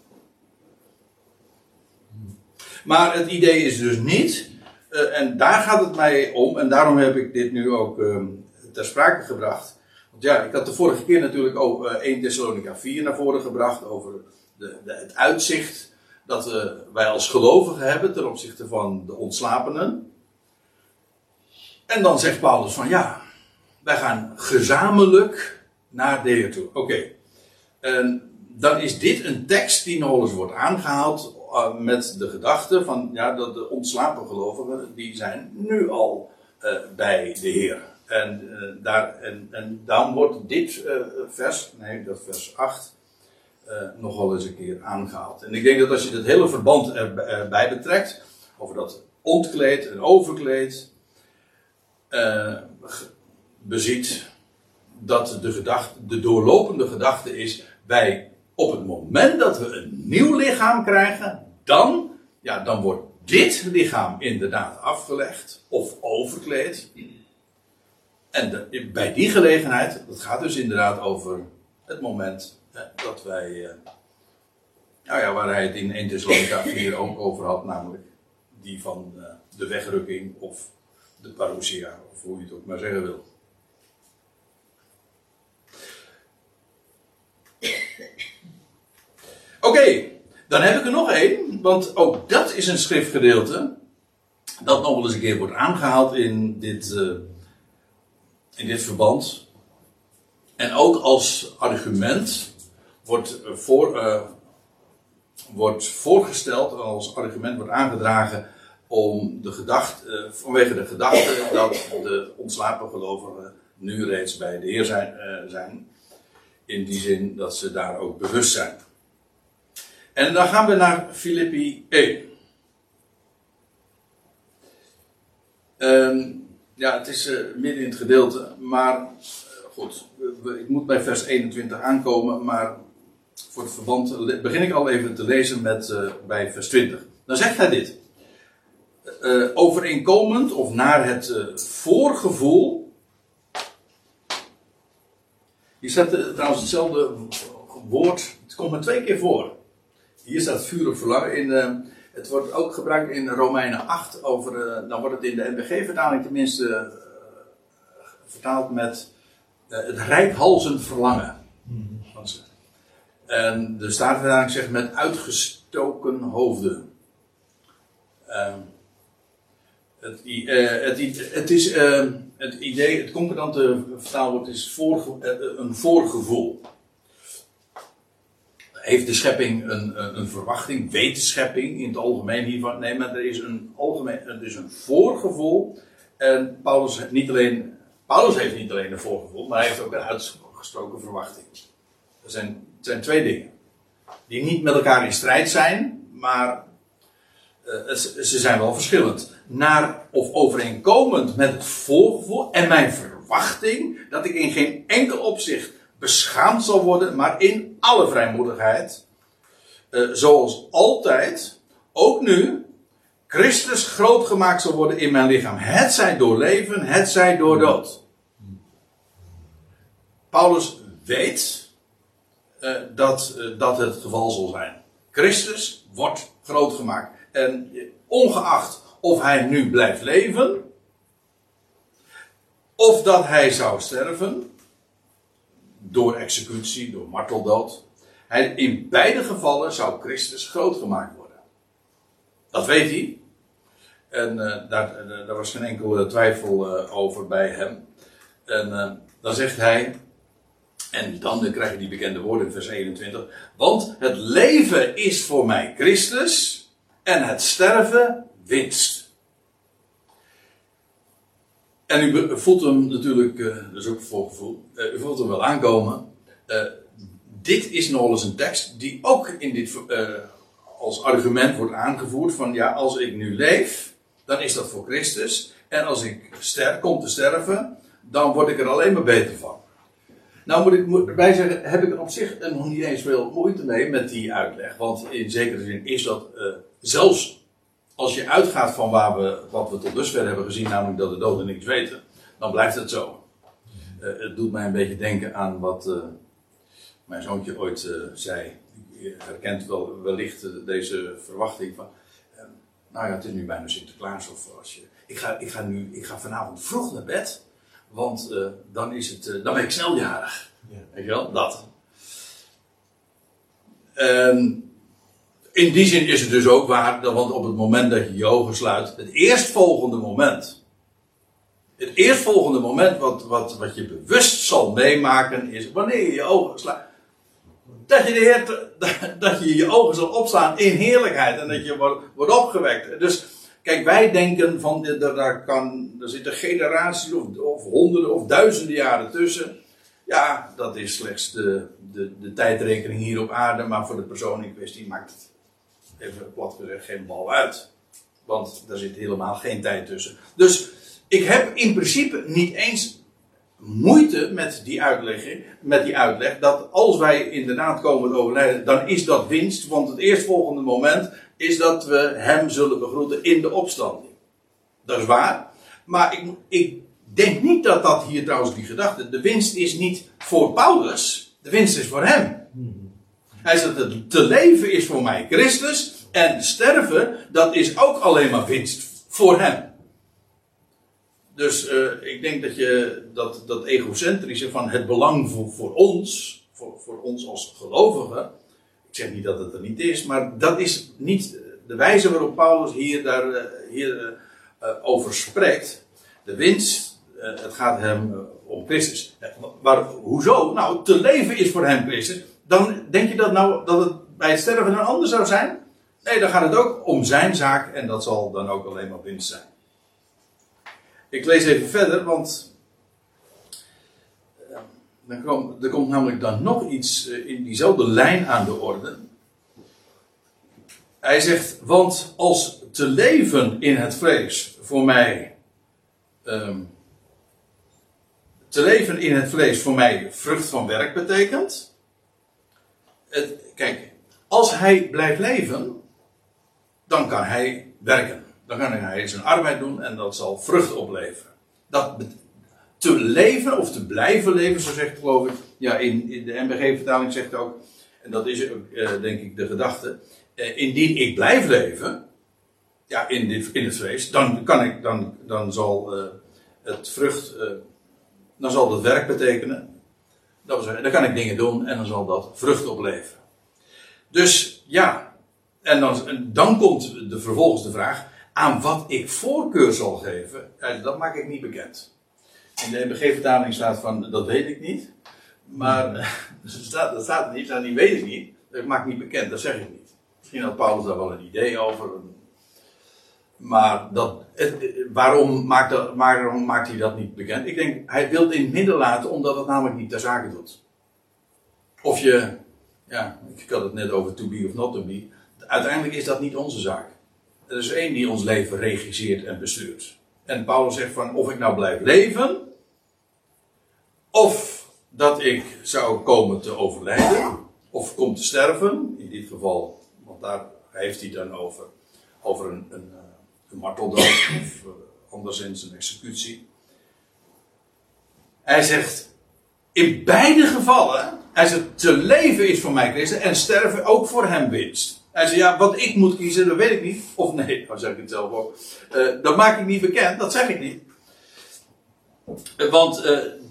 Maar het idee is dus niet, uh, en daar gaat het mij om, en daarom heb ik dit nu ook uh, ter sprake gebracht. Want ja, ik had de vorige keer natuurlijk ook uh, 1 Thessalonica 4 naar voren gebracht over de, de, het uitzicht dat uh, wij als gelovigen hebben ten opzichte van de ontslapenen. En dan zegt Paulus van ja, wij gaan gezamenlijk naar de Heer toe. Oké. Dan is dit een tekst die nog eens wordt aangehaald uh, met de gedachte van ja, dat de ontslapen gelovigen die zijn nu al uh, bij de Heer. En, uh, daar, en, dan wordt dit vers, nee, dat vers 8, nog wel eens een keer aangehaald. En ik denk dat als je het hele verband erbij betrekt, over dat ontkleed en overkleed, beziet dat de, gedachte, de doorlopende gedachte is, wij op het moment dat we een nieuw lichaam krijgen, dan, ja, dan wordt dit lichaam inderdaad afgelegd of overkleed. En de, bij die gelegenheid, dat gaat dus inderdaad over het moment hè, dat wij, uh, nou ja, waar hij het in 1 Thessalonica <laughs> 4 ook over had, namelijk die van uh, de wegrukking of de parousia, of hoe je het ook maar zeggen wil. Oké, dan heb ik er nog één, want ook dat is een schriftgedeelte dat nog wel eens een keer wordt aangehaald in dit, uh, in dit verband. En ook als argument wordt, voor, uh, wordt voorgesteld, als argument wordt aangedragen om de gedachte, vanwege de gedachte dat de ontslapen gelovigen nu reeds bij de Heer zijn, zijn. In die zin dat ze daar ook bewust zijn. En dan gaan we naar Filippi 1. Um, ja, het is uh, midden in het gedeelte, maar uh, goed, ik moet bij vers 21 aankomen, maar voor het verband begin ik al even te lezen met, uh, bij vers 20. Dan zegt hij dit. overeenkomend of naar het voorgevoel. Hier staat trouwens hetzelfde woord, het komt maar twee keer voor. Hier staat vurig verlangen. In, uh, het wordt ook gebruikt in Romeinen 8 over, uh, dan wordt het in de NBG-vertaling tenminste vertaald met het rijkhalzend verlangen. Mm -hmm. En de Statenvertaling zegt met uitgestoken hoofden. Ehm, het, het, het, is het idee, het concordante vertaalwoord is voor, een voorgevoel heeft de schepping een, een, verwachting? Weet de schepping in het algemeen hiervan? Nee, maar er is een algemeen, is een voorgevoel. En Paulus, niet alleen, Paulus heeft niet alleen een voorgevoel, maar hij heeft ook een uitgesproken verwachting. Er zijn, zijn twee dingen. Die niet met elkaar in strijd zijn, maar uh, ze zijn wel verschillend. Naar of overeenkomend met het voorgevoel en mijn verwachting dat ik in geen enkel opzicht beschaamd zal worden, maar in alle vrijmoedigheid, uh, zoals altijd, ook nu, Christus groot gemaakt zal worden in mijn lichaam. Het zij door leven, het zij door dood. Paulus weet uh, dat, dat het geval zal zijn. Christus wordt groot gemaakt. En ongeacht of hij nu blijft leven, of dat hij zou sterven, door executie, door marteldood. Hij, in beide gevallen zou Christus groot gemaakt worden. Dat weet hij. En uh, daar, uh, daar, was geen enkele twijfel uh, over bij hem. En dan zegt hij, en dan krijg je die bekende woorden in vers 21. Want het leven is voor mij Christus en het sterven winst. En u voelt hem natuurlijk, uh, is ook voorgevoel, uh, u voelt hem wel aankomen. Uh, dit is nog eens een tekst die ook in dit, als argument wordt aangevoerd van ja, als ik nu leef, dan is dat voor Christus. En als ik ster, kom te sterven, dan word ik er alleen maar beter van. Nou moet ik erbij zeggen, heb ik er op zich nog niet eens veel moeite mee met die uitleg. Want in zekere zin is dat zelfs als je uitgaat van waar we, wat we tot dusver hebben gezien, namelijk dat de doden niks weten, dan blijft het zo. Uh, het doet mij een beetje denken aan wat uh, mijn zoontje ooit uh, zei. Je herkent wel wellicht deze verwachting van. nou ja, het is nu bijna Sinterklaas. Of als je, ik, ga, ik, ga nu, ik ga vanavond vroeg naar bed, want dan, is het, dan ben ik sneljarig. Ja. Weet je wel, dat. Um, in die zin is het dus ook waar, want op het moment dat je je ogen sluit, het eerstvolgende moment, het eerstvolgende moment wat, wat, wat je bewust zal meemaken, is wanneer je je ogen sluit. Dat je, de Heer, <laughs> dat je je ogen zal opslaan in heerlijkheid en dat je wordt, wordt opgewekt. Dus kijk, wij denken van, daar, kan, er zitten generaties of, of honderden of duizenden jaren tussen. Ja, dat is slechts de, de, de tijdrekening hier op aarde, maar voor de persoon in kwestie maakt het even plat gezegd, geen bal uit. Want daar zit helemaal geen tijd tussen. Dus ik heb in principe niet eens moeite met die uitleg, met die uitleg dat als wij inderdaad komen overlijden, dan is dat winst. Want het eerstvolgende moment is dat we hem zullen begroeten in de opstanding. Dat is waar. Maar ik, ik denk niet dat dat hier trouwens die gedachte. De winst is niet voor Paulus, de winst is voor hem. Hij zegt, het te leven is voor mij Christus. En sterven, dat is ook alleen maar winst voor hem. Dus uh, ik denk dat je dat, dat egocentrische van het belang voor, ons, voor, voor ons als gelovigen. Ik zeg niet dat het er niet is, maar dat is niet de wijze waarop Paulus hier, daar, uh, hier uh, over spreekt. De winst, het gaat hem om Christus. Maar hoezo? Nou, te leven is voor hem Christus dan denk je dat nou dat het bij het sterven een ander zou zijn? Nee, dan gaat het ook om zijn zaak en dat zal dan ook alleen maar winst zijn. Ik lees even verder, want uh, komt, er komt namelijk dan nog iets uh, in diezelfde lijn aan de orde. Hij zegt, want als te leven in het vlees voor mij, um, te leven in het vlees voor mij vrucht van werk betekent, kijk, als hij blijft leven, dan kan hij werken. Dan kan hij zijn arbeid doen en dat zal vrucht opleveren. Dat te leven of te blijven leven, zo zegt geloof ik. Ja, in, in de MBG-vertaling zegt ook, en dat is ook uh, denk ik de gedachte. Uh, indien ik blijf leven, ja, in, in het vlees, dan, kan ik, dan, dan zal uh, het vrucht, dan zal het werk betekenen. Dat dan kan ik dingen doen en dan zal dat vrucht opleveren. Dus ja, en dan, dan komt de, vervolgens de vraag: aan wat ik voorkeur zal geven, dat maak ik niet bekend. In de MBG-vertaling staat van: dat weet ik niet. Maar dat staat, dat staat er niet, dat weet ik niet. Dat maak ik niet bekend, dat zeg ik niet. Misschien had Paulus daar wel een idee over. Maar dat, waarom, maakt waarom maakt hij dat niet bekend? Ik denk, hij wil het in het midden laten omdat het namelijk niet ter zake doet. Of je, ja, ik had het net over to be of not to be. Uiteindelijk is dat niet onze zaak. Er is één die ons leven regisseert en bestuurt. En Paulus zegt van of ik nou blijf leven, of dat ik zou komen te overlijden, of kom te sterven, in dit geval, want daar heeft hij dan over, over een, een een marteldood <coughs> of uh, anderszins een executie. Hij zegt, in beide gevallen, hij zegt, te leven is voor mij Christus en sterven ook voor hem winst. Hij zegt, ja, wat ik moet kiezen, dat weet ik niet. Of nee, <laughs> dan zeg ik het zelf ook. Uh, dat maak ik niet bekend, dat zeg ik niet. Uh, want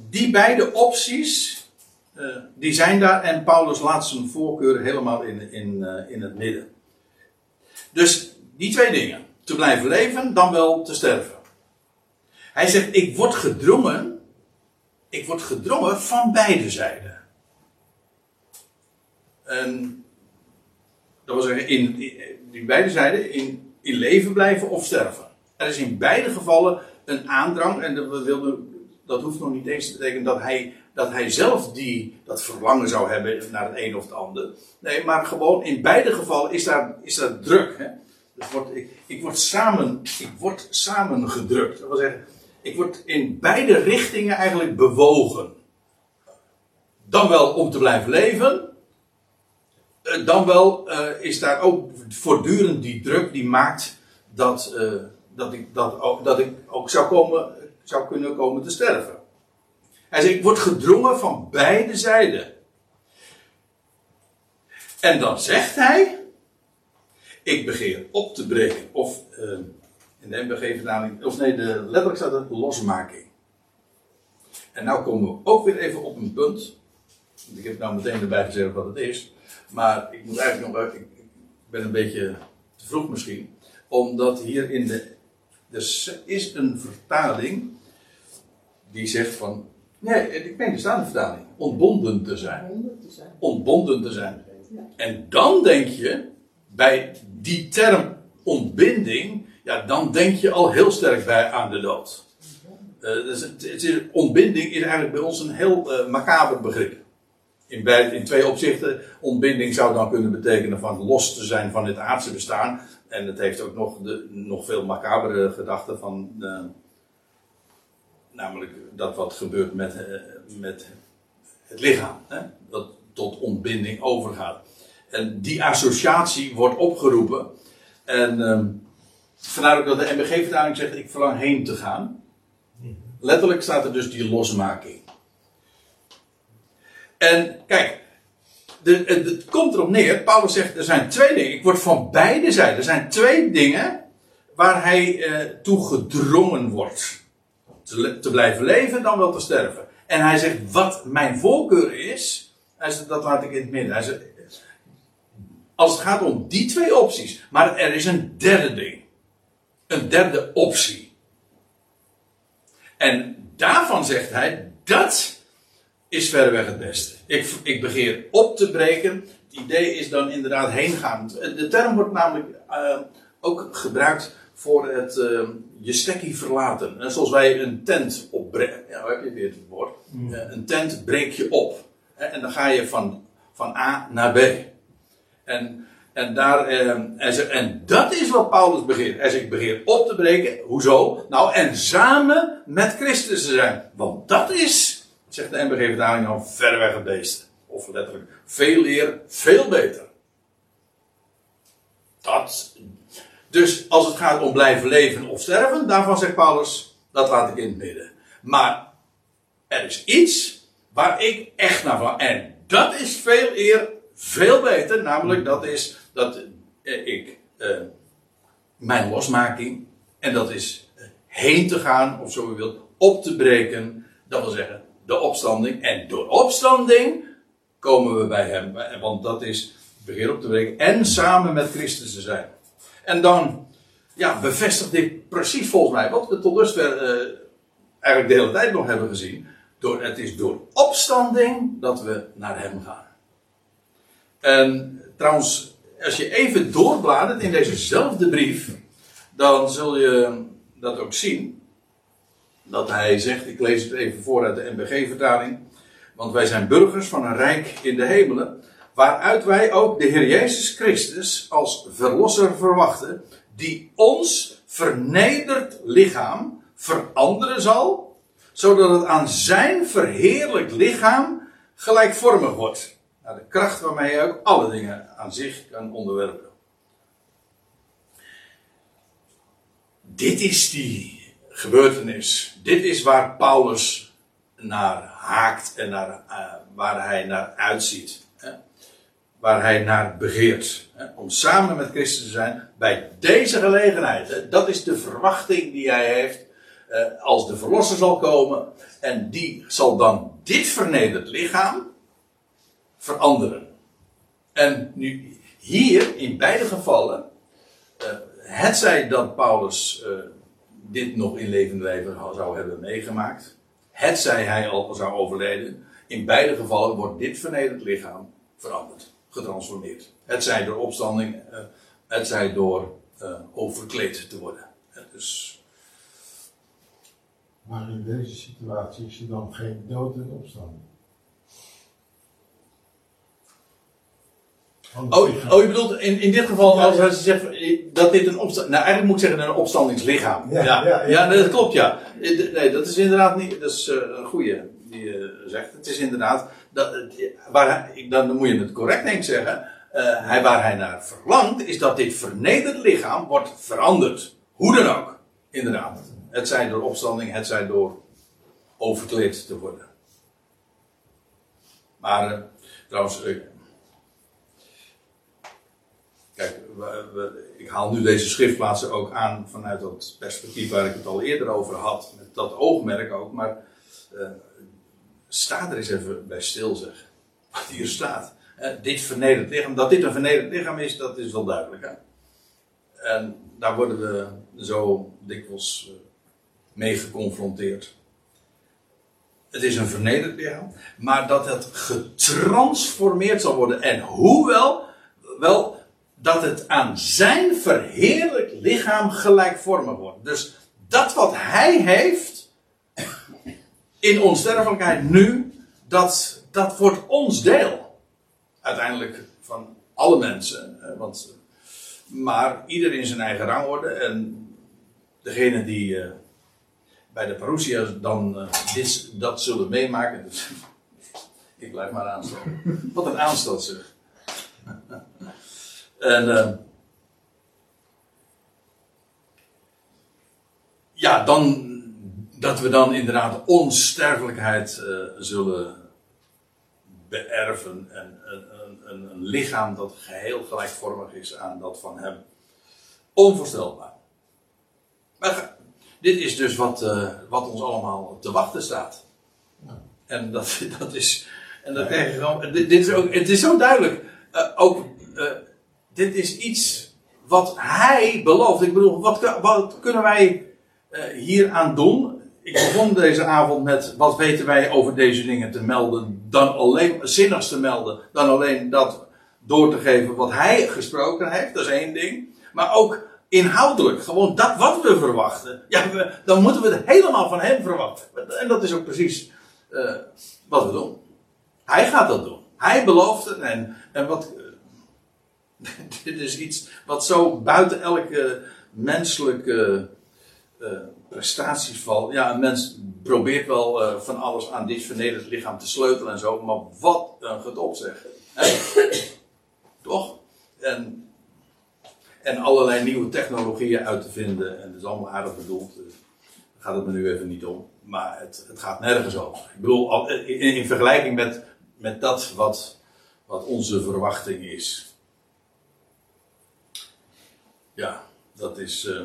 die beide opties, die zijn daar en Paulus laat zijn voorkeur helemaal in, in, in het midden. Dus die twee dingen te blijven leven dan wel te sterven. Hij zegt, ik word gedrongen, ik word gedrongen van beide zijden. En dat wil zeggen, in, in, beide zijden, in, in leven blijven of sterven. Er is in beide gevallen een aandrang, en dat, wilde, dat hoeft nog niet eens te betekenen dat hij, dat hij zelf die, dat verlangen zou hebben naar het een of het ander. Nee, maar gewoon in beide gevallen is daar, is daar druk. Hè? Dus ik, ik, word samen, ik word samengedrukt. Dat wil zeggen, ik word in beide richtingen eigenlijk bewogen. Dan wel om te blijven leven. Eh, dan wel uh, is daar ook voortdurend die druk die maakt dat, eh, dat, ik, dat, ook, dat ik ook zou, komen, zou kunnen komen te sterven. Hij zegt, ik word gedrongen van beide zijden. En dan zegt hij, ik begeer op te breken. Of uh, in de MBG-vertaling, of nee, de, letterlijk staat het losmaking. En nou komen we ook weer even op een punt. Ik heb nou meteen erbij gezegd wat het is. Maar ik moet eigenlijk nog, ik, ik ben een beetje te vroeg misschien. Omdat hier in de, er is een vertaling die zegt van, nee, ik meen de staande vertaling, ontbonden te zijn. Ontbonden te zijn. En dan denk je, bij die term ontbinding, ja, dan denk je al heel sterk bij aan de dood. Uh, dus het, is, ontbinding is eigenlijk bij ons een heel uh, macaber begrip. In, bij, in twee opzichten. Ontbinding zou dan kunnen betekenen van los te zijn van het aardse bestaan. En het heeft ook nog, de, nog veel macabere gedachten van. Uh, namelijk dat wat gebeurt met, met het lichaam. Hè? Dat tot ontbinding overgaat. En die associatie wordt opgeroepen. En vandaar ook dat de MBG-vertaling zegt: Ik verlang heen te gaan. Letterlijk staat er dus die losmaking. En kijk, het, komt erop neer. Paulus zegt: Er zijn twee dingen. Ik word van beide zijden. Er zijn twee dingen waar hij uh, toe gedrongen wordt. Te, te blijven leven dan wel te sterven. En hij zegt: Wat mijn voorkeur is. Hij zegt, dat laat ik in het midden. Hij zegt, als het gaat om die twee opties. Maar er is een derde ding. Een derde optie. En daarvan zegt hij, dat is verreweg het beste. Ik, ik begeer op te breken. Het idee is dan inderdaad heen gaan. De term wordt namelijk uh, ook gebruikt voor het uh, je stekkie verlaten. En zoals wij een tent opbreken. Ja, heb je weer het woord? Mm. Uh, een tent breek je op. En dan ga je van, van A naar B. En, en, daar, eh, en, en dat is wat Paulus begeert. Hij zegt, begeer op te breken. Hoezo? Nou, en samen met Christus te zijn. Want dat is, zegt de MBG-vertaling nou, verreweg het beste. Of letterlijk, veel eer, veel beter. Dat. Dus als het gaat om blijven leven of sterven, daarvan zegt Paulus, dat laat ik in het midden. Maar er is iets waar ik echt naar van. En dat is veel eer, veel beter, namelijk dat is dat eh, ik eh, mijn losmaking, en dat is eh, heen te gaan, of zo u wilt, op te breken, dat wil zeggen de opstanding. En door opstanding komen we bij hem, want dat is begeer op te breken en samen met Christus te zijn. En dan ja, bevestigt dit precies volgens mij wat we tot dusver eigenlijk de hele tijd nog hebben gezien. Door, het is door opstanding dat we naar hem gaan. En trouwens, als je even doorbladert in dezezelfde brief, dan zul je dat ook zien. Dat hij zegt, ik lees het even voor uit de MBG-vertaling. Want wij zijn burgers van een rijk in de hemelen, waaruit wij ook de Heer Jezus Christus als verlosser verwachten, die ons vernederd lichaam veranderen zal, zodat het aan zijn verheerlijk lichaam gelijkvormig wordt naar de kracht waarmee hij ook alle dingen aan zich kan onderwerpen. Dit is die gebeurtenis. Dit is waar Paulus naar haakt en naar, uh, waar hij naar uitziet. Hè? Waar hij naar begeert. Hè? Om samen met Christus te zijn bij deze gelegenheid. Dat is de verwachting die hij heeft. Uh, als de verlosser zal komen. En die zal dan dit vernederd lichaam veranderen. En nu, hier, in beide gevallen, uh, het zij dat Paulus uh, dit nog in levend leven zou hebben meegemaakt, het zij hij al zou overleden, in beide gevallen wordt dit vernederd lichaam veranderd, getransformeerd. Het zij door opstanding, uh, het zij door overkleed te worden. dus. Maar in deze situatie is er dan geen dood en opstanding. Oh, oh, je bedoelt in, in dit geval, als hij zegt dat dit een opstand. Nou, eigenlijk moet ik zeggen een opstandingslichaam. Ja, ja, ja, ja. dat klopt, ja. Nee, dat is inderdaad niet. Dat is uh, een goede die je uh, zegt. Het is inderdaad. Dat, waar, dan moet je het correct denk ik zeggen. eh, hij, waar hij naar verlangt, is dat dit vernederd lichaam wordt veranderd. Hoe dan ook. Inderdaad. Het zij door opstanding, het zij door overkleed te worden. Maar uh, trouwens, uh, kijk, ik haal nu deze schriftplaatsen ook aan vanuit dat perspectief waar ik het al eerder over had, met dat oogmerk ook, maar uh, sta er eens even bij stil zeg. Wat hier staat. dit vernederd lichaam, dat dit een vernederd lichaam is, dat is wel duidelijk. Hè? En daar worden we zo dikwijls mee geconfronteerd. Het is een vernederd lichaam. Maar dat het getransformeerd zal worden. En hoewel, wel, dat het aan zijn verheerlijk lichaam gelijkvormig wordt. Dus dat wat hij heeft in onsterfelijkheid nu, dat, dat wordt ons deel. Uiteindelijk van alle mensen. Want, maar ieder in zijn eigen rangorde. En degene die bij de Parousia dan dit, dat zullen meemaken. Dus, <laughs> ik blijf maar aanstellen. Wat een aanstel zeg. En uh, ja, dan dat we dan inderdaad onsterfelijkheid uh, zullen beërven en een, een, een, lichaam dat geheel gelijkvormig is aan dat van hem. Onvoorstelbaar. Maar dit is dus wat, uh, wat ons allemaal te wachten staat. Ja. En dat, <laughs> dat is. En dat krijg je gewoon. Dit, dit, is ook, het is zo duidelijk. Uh, ook. Uh, dit is iets wat hij belooft. Ik bedoel, wat, wat kunnen wij hier aan doen? Ik begon deze avond met wat weten wij over deze dingen te melden. Dan alleen, zinnigs te melden. Dan alleen dat door te geven wat hij gesproken heeft. Dat is één ding. Maar ook inhoudelijk, gewoon dat wat we verwachten, ja, dan moeten we het helemaal van hem verwachten. En dat is ook precies uh, wat we doen. Hij gaat dat doen. Hij belooft het en, en wat. <laughs> Dit is iets wat zo buiten elke menselijke uh, prestaties valt. Ja, een mens probeert wel van alles aan dit vernederd lichaam te sleutelen en zo, maar wat een gedop zeg. <coughs> Toch? En en allerlei nieuwe technologieën uit te vinden. En dat is allemaal aardig bedoeld. Daar gaat het me nu even niet om. Maar het, het gaat nergens over. Ik bedoel, in, in vergelijking met, met dat wat, wat onze verwachting is. Ja, dat is uh,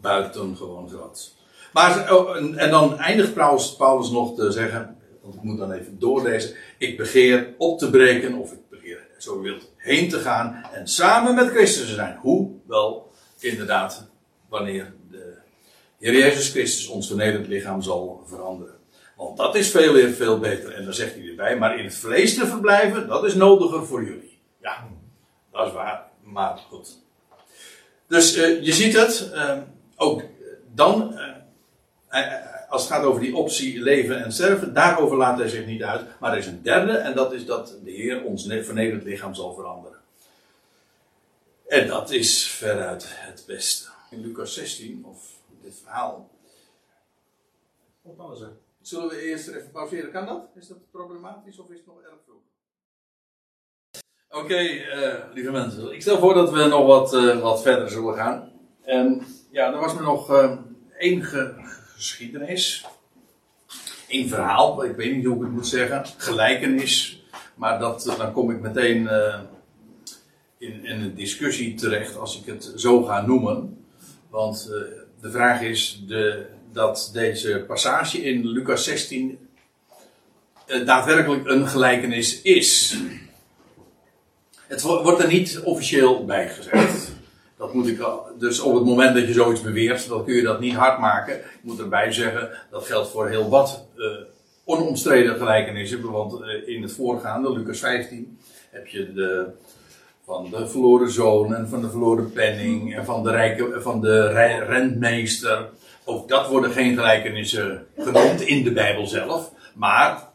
buitengewoon groot. Maar, oh, en, dan eindigt Paulus, nog te zeggen, want ik moet dan even doorlezen. Ik begeer op te breken, of ik begeer, zo wilt, heen te gaan en samen met Christus te zijn. Hoe? Wel, inderdaad, wanneer de Heer Jezus Christus ons vernederd lichaam zal veranderen. Want dat is veel, veel beter. En dan zegt hij erbij, maar in het vlees te verblijven, dat is nodiger voor jullie. Ja, dat is waar. Maar goed. Dus uh, je ziet het, uh, ook dan, uh, als het gaat over die optie leven en sterven, daarover laat hij zich niet uit. Maar er is een derde, en dat is dat de Heer ons vernederd lichaam zal veranderen. En dat is veruit het beste. In Lucas 16, of dit verhaal. Zullen we eerst even pauzeren? Kan dat? Is dat problematisch of is het nog erg vroeg? Oké, uh, lieve mensen. Ik stel voor dat we nog wat, uh, wat verder zullen gaan. En ja, er was me nog uh, één geschiedenis. Een verhaal, ik weet niet hoe ik het moet zeggen. Gelijkenis. Maar dat, eh, dan kom ik meteen in, in, een discussie terecht als ik het zo ga noemen. Want de vraag is de, dat deze passage in Lucas 16 uh, daadwerkelijk een gelijkenis is. Het wordt er niet officieel bij gezegd. Dat moet ik dus op het moment dat je zoiets beweert, dan kun je dat niet hard maken. Ik moet erbij zeggen, dat geldt voor heel wat uh, onomstreden gelijkenissen. Want uh, in het voorgaande, Lucas 15, heb je de, van de verloren zoon en van de verloren penning en van de, rijke, van de rentmeester. Ook dat worden geen gelijkenissen genoemd in de Bijbel zelf. Maar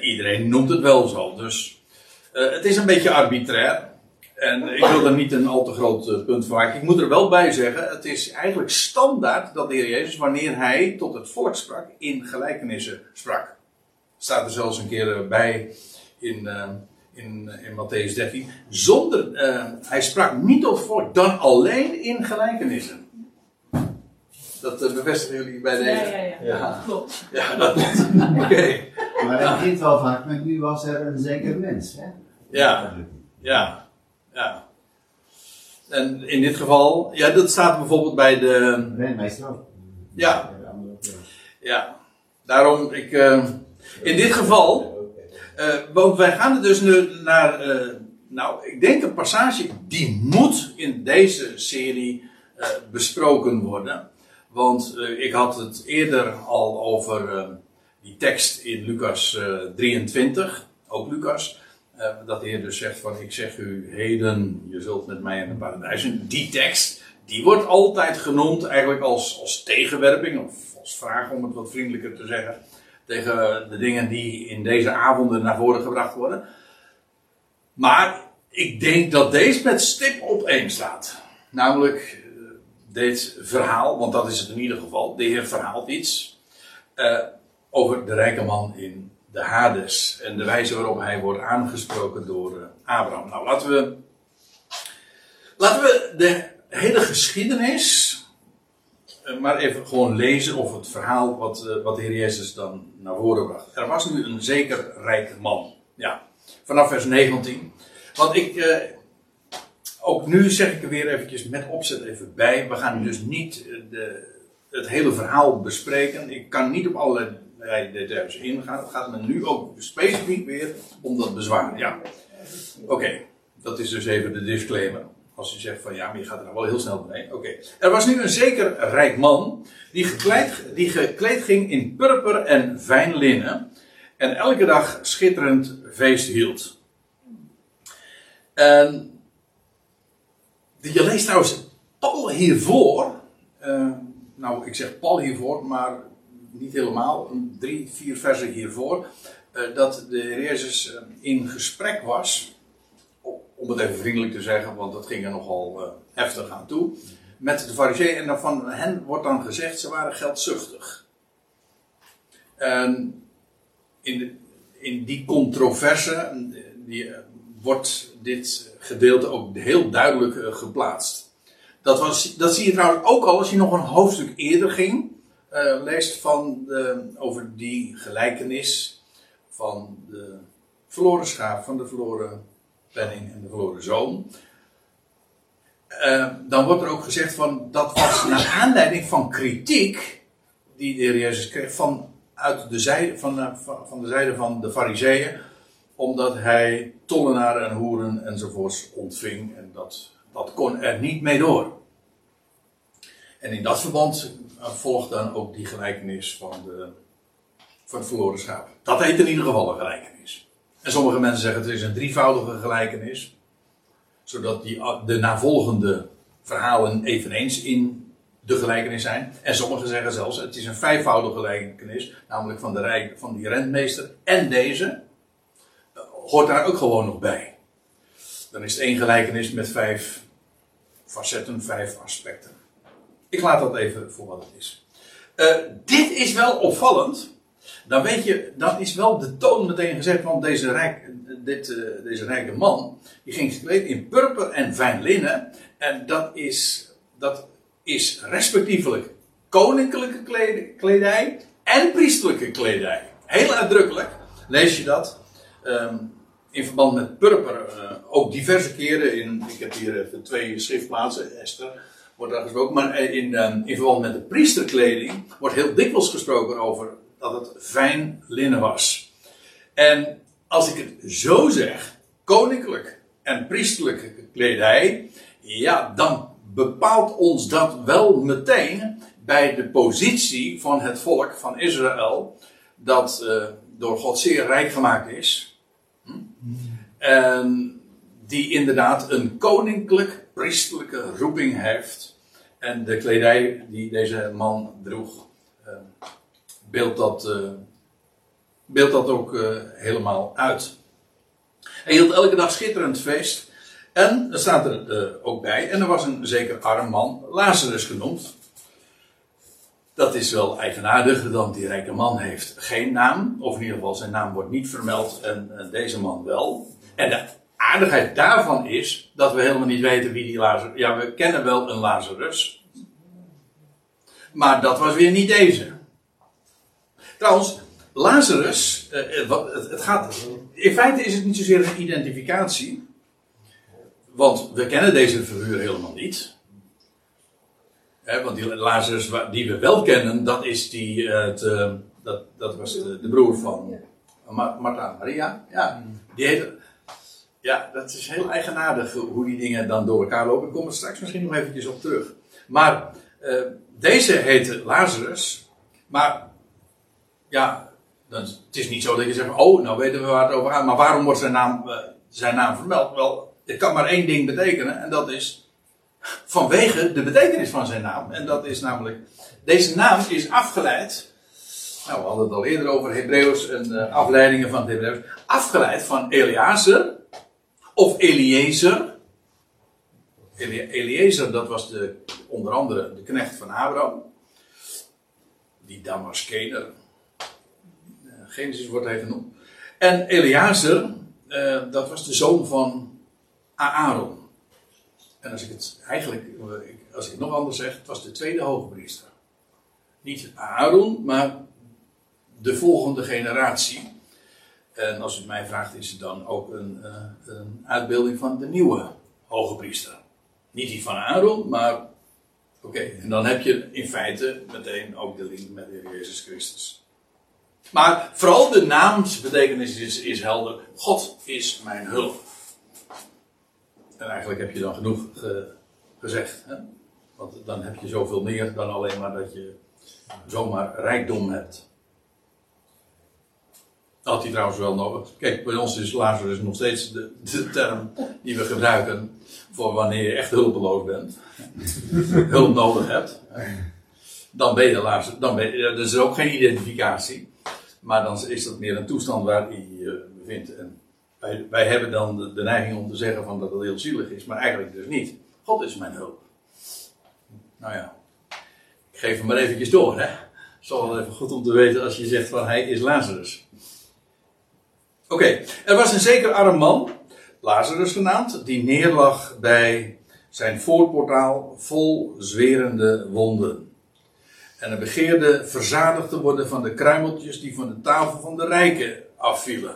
iedereen noemt het wel zo. Dus het is een beetje arbitrair. En ik wil er niet een al te groot eh, punt van maken. Ik moet er wel bij zeggen, het is eigenlijk standaard dat de Heer Jezus, wanneer hij tot het volk sprak, in gelijkenissen sprak. Staat er zelfs een keer bij in, in, in Matthäus 13. Zonder, eh, hij sprak niet tot volk, dan alleen in gelijkenissen. Dat eh, bevestigen jullie bij deze? Ja, ja, ja. Ja. Klopt. Ja, dat klopt. <laughs> Oké. Maar het begint wel vaak met nu was er een zeker mens. Hè? Ja, ja, ja. En in dit geval, ja, dat staat bijvoorbeeld bij de. Renmeester ook. Ja. Ja. Ja, daarom, ik. eh, in dit geval. eh, want wij gaan er dus nu naar. eh, nou, ik denk een passage die moet in deze serie eh, besproken worden. Want eh, ik had het eerder al over eh, die tekst in Lucas eh, 23, ook Lucas. eh, dat de Heer dus zegt van ik zeg u heden, je zult met mij in het paradijs. Die tekst, die wordt altijd genoemd eigenlijk als, als tegenwerping of als vraag om het wat vriendelijker te zeggen. Tegen de dingen die in deze avonden naar voren gebracht worden. Maar ik denk dat deze met stip op één staat. Namelijk eh, dit verhaal, want dat is het in ieder geval. De Heer verhaalt iets eh, over de rijke man in de Hades. En de wijze waarop hij wordt aangesproken door eh, Abraham. Nou, laten we, laten we de hele geschiedenis eh, maar even gewoon lezen of het verhaal wat, wat de Heer Jezus dan naar voren bracht. Er was nu een zeker rijke man. Ja, vanaf vers 19. Want ik, ook nu zeg ik er weer eventjes met opzet even bij. We gaan dus niet eh, de, het hele verhaal bespreken. Ik kan niet op allerlei details ingaan. Het gaat me nu ook specifiek weer om dat bezwaar. Ja, oké. Dat is dus even de disclaimer. Als je zegt van ja, maar je gaat er nou wel heel snel doorheen. Oké. Er was nu een zeker rijk man die gekleed, die gekleed ging in purper en fijn linnen. En elke dag schitterend feest hield. En je leest trouwens Paul hiervoor. eh, nou, ik zeg Paul hiervoor, maar niet helemaal. Drie, vier versen hiervoor. eh, dat de Heer Jezus eh, in gesprek was. Om het even vriendelijk te zeggen, want dat ging er nogal heftig aan toe. Met de fariseeën. En dan van hen wordt dan gezegd, ze waren geldzuchtig. En in, de- in die controverse die, wordt dit gedeelte ook heel duidelijk eh, geplaatst. Dat, was, dat zie je trouwens ook al als je nog een hoofdstuk eerder ging. eh, leest van de, over die gelijkenis van de verloren schaap, van de verloren penning en de verloren zoon. Eh, dan wordt er ook gezegd van dat was naar aanleiding van kritiek die de Heer Jezus kreeg van, uit de zijde, van, van, van de zijde van de fariseeën, omdat hij tollenaren en hoeren enzovoorts ontving en dat, dat kon er niet mee door. En in dat verband eh, volgt dan ook die gelijkenis van, de, van het verloren schaap. Dat heet in ieder geval een gelijkenis. En sommige mensen zeggen het is een drievoudige gelijkenis. Zodat die, de navolgende verhalen eveneens in de gelijkenis zijn. En sommigen zeggen zelfs het is een vijfvoudige gelijkenis. Namelijk van, de rijk, van die rentmeester en deze. Hoort daar ook gewoon nog bij. Dan is het één gelijkenis met vijf facetten, vijf aspecten. Ik laat dat even voor wat het is. Eh, dit is wel opvallend. Dan weet je, dan is wel de toon meteen gezegd, want deze, rijk, dit, eh, deze rijke man, die ging gekleed in purper en fijn linnen. En dat is, dat is respectievelijk koninklijke kled- kledij en priestelijke kledij. Heel uitdrukkelijk lees je dat. Ehm, in verband met purper, eh, ook diverse keren in, ik heb hier even twee schriftplaatsen, Esther, wordt daar gesproken, maar eh, in, ehm, in verband met de priesterkleding wordt heel dikwijls gesproken over dat het fijn linnen was. En als ik het zo zeg, koninklijk en priestelijke kledij, ja, dan bepaalt ons dat wel meteen bij de positie van het volk van Israël, dat eh, door God zeer rijk gemaakt is. En die inderdaad een koninklijk priestelijke roeping heeft. En de kledij die deze man droeg, eh, beeldt dat, eh, beeldt dat ook eh, helemaal uit. Hij hield elke dag schitterend feest. En er staat er eh, ook bij, en er was een zeker arm man, Lazarus genoemd. Dat is wel eigenaardig, dan die rijke man heeft geen naam, of in ieder geval zijn naam wordt niet vermeld en deze man wel. En de aardigheid daarvan is dat we helemaal niet weten wie die Lazarus... Ja, we kennen wel een Lazarus. Maar dat was weer niet deze. Trouwens, Lazarus, eh, wat, het, gaat, in feite is het niet zozeer een identificatie. Want we kennen deze figuur helemaal niet. Want die Lazarus die we wel kennen, dat, is die, eh, het, eh, dat, dat was de, broer van Ma- Martha en Maria. Ja, die heette, ja, dat is heel eigenaardig hoe die dingen dan door elkaar lopen. Ik kom er straks misschien nog eventjes op terug. Maar eh, deze heette Lazarus. Maar ja, dan, het is niet zo dat je zegt, oh, nou weten we waar het over gaat. Maar waarom wordt zijn naam, eh, zijn naam vermeld? Wel, het kan maar één ding betekenen. En dat is vanwege de betekenis van zijn naam. En dat is namelijk, deze naam is afgeleid. Nou, we hadden het al eerder over Hebreeuws en eh, afleidingen van het Hebreeuws. Afgeleid van Eleazer of Eliezer. Eli- Eliezer, dat was de, onder andere de knecht van Abraham. Die Damaskener. Eh, Genesis wordt hij genoemd. En Eleazer, eh, dat was de zoon van Aaron. En als ik het eigenlijk, eh, als ik het nog anders zeg, het was de tweede hoogpriester. Niet Aaron, maar de volgende generatie. En als u het mij vraagt, is het dan ook een, eh, een uitbeelding van de nieuwe hoge priester. Niet die van Aaron, maar. Oké, en dan heb je in feite meteen ook de link met de Heer Jezus Christus. Maar vooral de naamsbetekenis is, is helder. God is mijn hulp. En eigenlijk heb je dan genoeg ge- gezegd. Hè? Want dan heb je zoveel meer dan alleen maar dat je zomaar rijkdom hebt. Had hij trouwens wel nodig. Kijk, bij ons is Lazarus nog steeds de, de term die we gebruiken voor wanneer je echt hulpeloos bent. <laughs> Hulp nodig hebt. Dan ben je Lazarus. Dan ben is ook geen identificatie. Maar dan is dat meer een toestand waar hij je bevindt. En wij, wij hebben dan de, neiging om te zeggen van dat het heel zielig is. Maar eigenlijk dus niet. God is mijn hulp. Nou ja. Ik geef hem maar eventjes door. Het is wel even goed om te weten als je zegt van hij is Lazarus. Oké, er was een zeker arm man, Lazarus genaamd, die neerlag bij zijn voorportaal vol zwerende wonden. En hij begeerde verzadigd te worden van de kruimeltjes die van de tafel van de rijken afvielen.